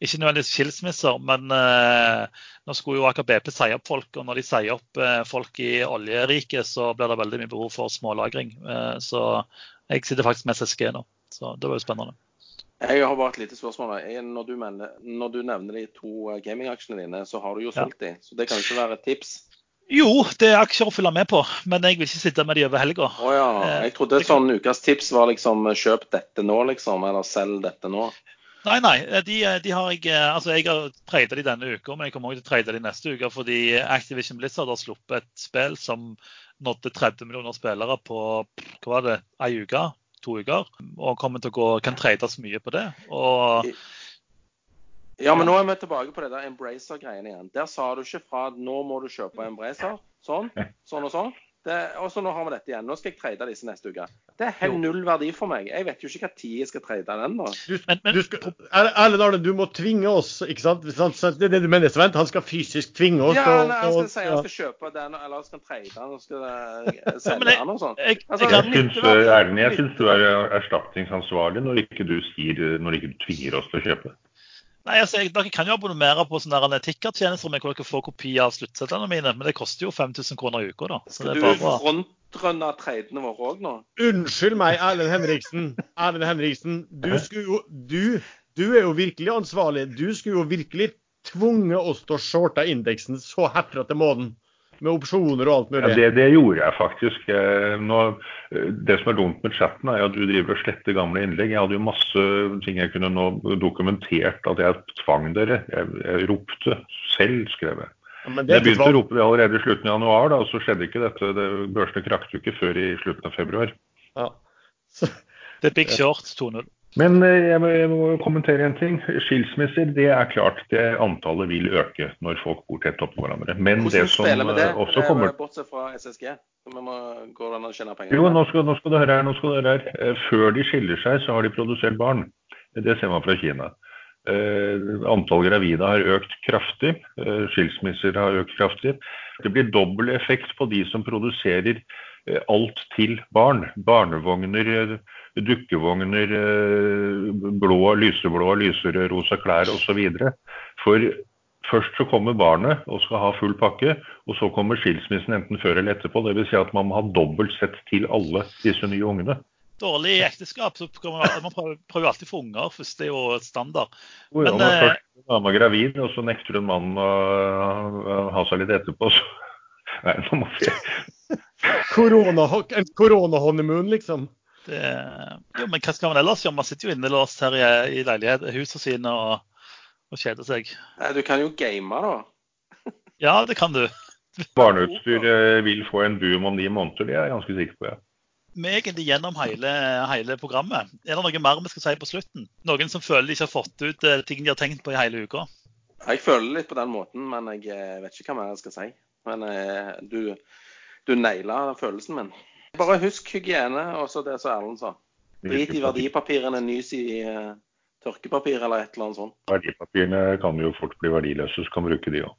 ikke nødvendigvis skilsmisser, men eh, nå skulle jo Aker BP si opp folk. Og når de sier opp eh, folk i oljeriket, så blir det veldig mye behov for smålagring. Eh, så jeg sitter faktisk med SSG nå. Så det var jo spennende. Jeg har bare et lite spørsmål. Når du, mener, når du nevner de to eh, gamingaksjene dine, så har du jo solgt ja. de. Så det kan ikke være et tips? Jo, det er aksjer å følge med på, men jeg vil ikke sitte med de over helga. Oh, ja. Eh, jeg trodde et sånn ukas tips var liksom kjøp dette nå, liksom, eller selg dette nå. Nei, nei. Eh, de, de har jeg, altså jeg har trada de denne uka, men jeg kommer også til å trade de neste uke. Fordi Activision Blizzard har sluppet et spill som nådde 30 millioner spillere på hva var det, ei uke to uker. Og kommer til å gå, kan trades mye på det. Og ja, men nå er vi tilbake på det der Embracer-greiene igjen. Der sa du ikke fra at nå må du kjøpe Embracer. Sånn, sånn og sånn. Det, og så nå har vi dette igjen. Nå skal jeg trade disse neste uke. Det er helt null verdi for meg. Jeg vet jo ikke tid jeg skal trade den. da. Du, Men- men- du skal, Erlend Arne, du må tvinge oss, ikke sant? Det er det du mener, Svend? Han skal fysisk tvinge oss? Ja, nei, jeg skal si han skal kjøpe den, eller han skal trade den og skal eh, selge den og sånn. Jeg, Altså, jeg syns du er erstatningsansvarlig når ikke du sier, når ikke du tvinger oss til å kjøpe. Nei, altså, jeg, dere kan jo abonnere på sånne der tikkertjenester med hvor dere får kopi av sluttsedlene mine, men det koster jo 5000 kroner i uka. da. Så Skal det du er bare... frontrunne tradene våre òg nå? Unnskyld meg, Erlend Henriksen. (laughs) Erlend Henriksen, du skulle jo du, du er jo virkelig ansvarlig. Du skulle jo virkelig tvunget oss til å shorte indeksen så herfra til månen. Med opsjoner og alt Ja, mulig. det, det gjorde jeg faktisk. Eh, Nå, det som er dumt med chatten, er at du driver og sletter gamle innlegg. Jeg hadde jo masse ting jeg kunne nå dokumentert at jeg tvang dere. Jeg, jeg ropte selv, skrev jeg. Ja, men det Jeg begynte å rope det allerede i slutten av januar, da, og så skjedde ikke dette. Det, børsene krakte jo ikke før i slutten av februar. Ja. Så, Det er big short 2.0. Men eh, jeg må, jeg må kommentere en ting. Skilsmisser, det er klart det antallet vil øke når folk bor tett oppå hverandre. Men det Hvordan som spiller vi det? eh, også kommer Bortsett fra SSG. Vi må gå an å tjene penger. Jo, nå skal, nå skal du høre her. nå skal du høre her. Eh, Før de skiller seg, så har de produsert barn. Det ser man fra Kina. Antall gravide har økt kraftig. Skilsmisser har økt kraftig. Det blir dobbel effekt på de som produserer alt til barn. Barnevogner, dukkevogner, eh, blå, lyseblå, lyserosa klær osv. For først så kommer barnet og skal ha full pakke, og så kommer skilsmissen enten før eller etterpå. Dvs. Si at man må ha dobbelt sett til alle disse nye ungene. Dårlig ekteskap, så kommer man, man prøver, alltid for unger. Først det er jo standard. Ja, Men, når eh, først er dama gravid, og så nekter hun mannen å å ha seg litt etterpå, så Nei, nå må vi korona, en koronahoneymoon, liksom. Det, jo, men hva skal man ellers gjøre? Man sitter jo innelåst her i, i leilighet, husene sine og, og kjeder seg. Nei, Du kan jo game, da. (laughs) Ja, det kan du. Barneutstyr eh, vil få en boom om ni måneder, det er jeg ganske sikker på. ja. Vi er egentlig gjennom hele, hele programmet. Er det noe mer vi skal si på slutten? Noen som føler de ikke har fått ut eh, ting de har tenkt på i hele uka? Jeg føler litt på den måten, men jeg eh, vet ikke hva mer jeg skal si. Men eh, du, du naila følelsen min. Bare husk hygiene, og så det som Erlend sa. Drit i verdipapirene, nys i uh, tørkepapir eller et eller annet sånt. Verdipapirene kan jo fort bli verdiløse, så kan man bruke de òg.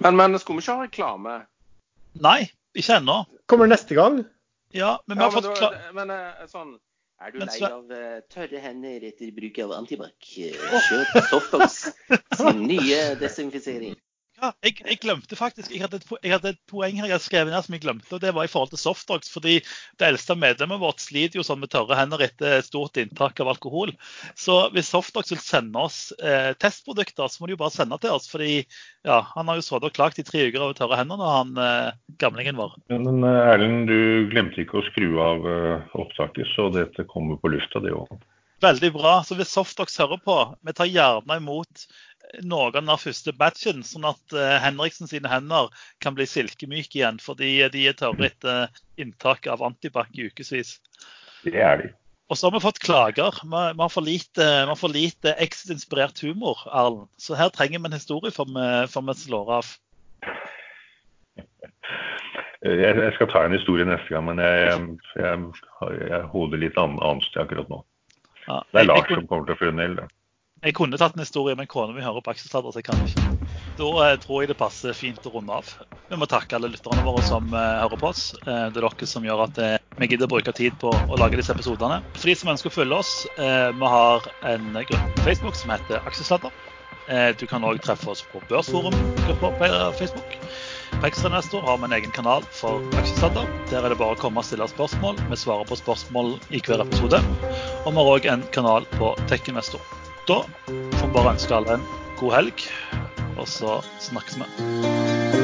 Men, men skulle vi ikke ha reklame? Nei, ikke ennå. Kommer neste gang. Ja, men vi Ja, har men, fått klar... men eh, sånn Er du lei av eh, tørre hender etter bruk av antibac? Kjøp Softox sin (laughs) nye desinfisering. Ja, jeg, jeg glemte faktisk jeg hadde, et, jeg hadde et poeng her jeg hadde skrevet ned som jeg glemte. og Det var i forhold til softdogs. fordi Det eldste medlemmet vårt sliter jo sånn med tørre hender etter stort inntak av alkohol. Så hvis softdogs vil sende oss eh, testprodukter, så må de jo bare sende til oss. fordi ja, Han har jo sittet og klagt i tre uker over tørre hender, når han eh, gamlingen vår. Men eh, Erlend, du glemte ikke å skru av eh, opptaket, så dette kommer på lufta, det òg. Veldig bra. Så hvis softdogs hører på, vi tar gjerne imot noen av første batchen, sånn at eh, Henriksen sine hender kan bli silkemyke igjen, fordi de er tørre etter inntak av antibac i ukevis. Det er de. Og så har vi fått klager. Vi, har for lite, for lite Exit-inspirert humor, Arlen. Så her trenger vi en historie før vi, før vi slår av. Eh, Jeg, jeg skal ta en historie neste gang, men jeg, jeg, jeg, jeg hodet litt annet sted akkurat nå. Ja, Det er jeg, jeg, Lars som kommer til å funne en el. Jeg kunne tatt en historie, men kona mi hører på aksjesladder, så jeg kan ikke. Da eh, tror jeg det passer fint å runde av. Vi må takke alle lytterne våre som eh, hører på oss. Eh, det er dere som gjør at vi gidder å bruke tid på å lage disse episodene. For de som ønsker å følge oss, vi har en gruppe på Facebook som heter Aksjesladder. Du kan òg treffe oss på Børsforum-gruppa på Facebook. På Ekstrainvestor har vi en egen kanal for aksjesladder. Der er det bare å komme og stille spørsmål. Vi svarer på spørsmål i hver episode. Og vi har òg en kanal på TechInvestor. Da får vi bare ønske alle en god helg, og så snakkes vi.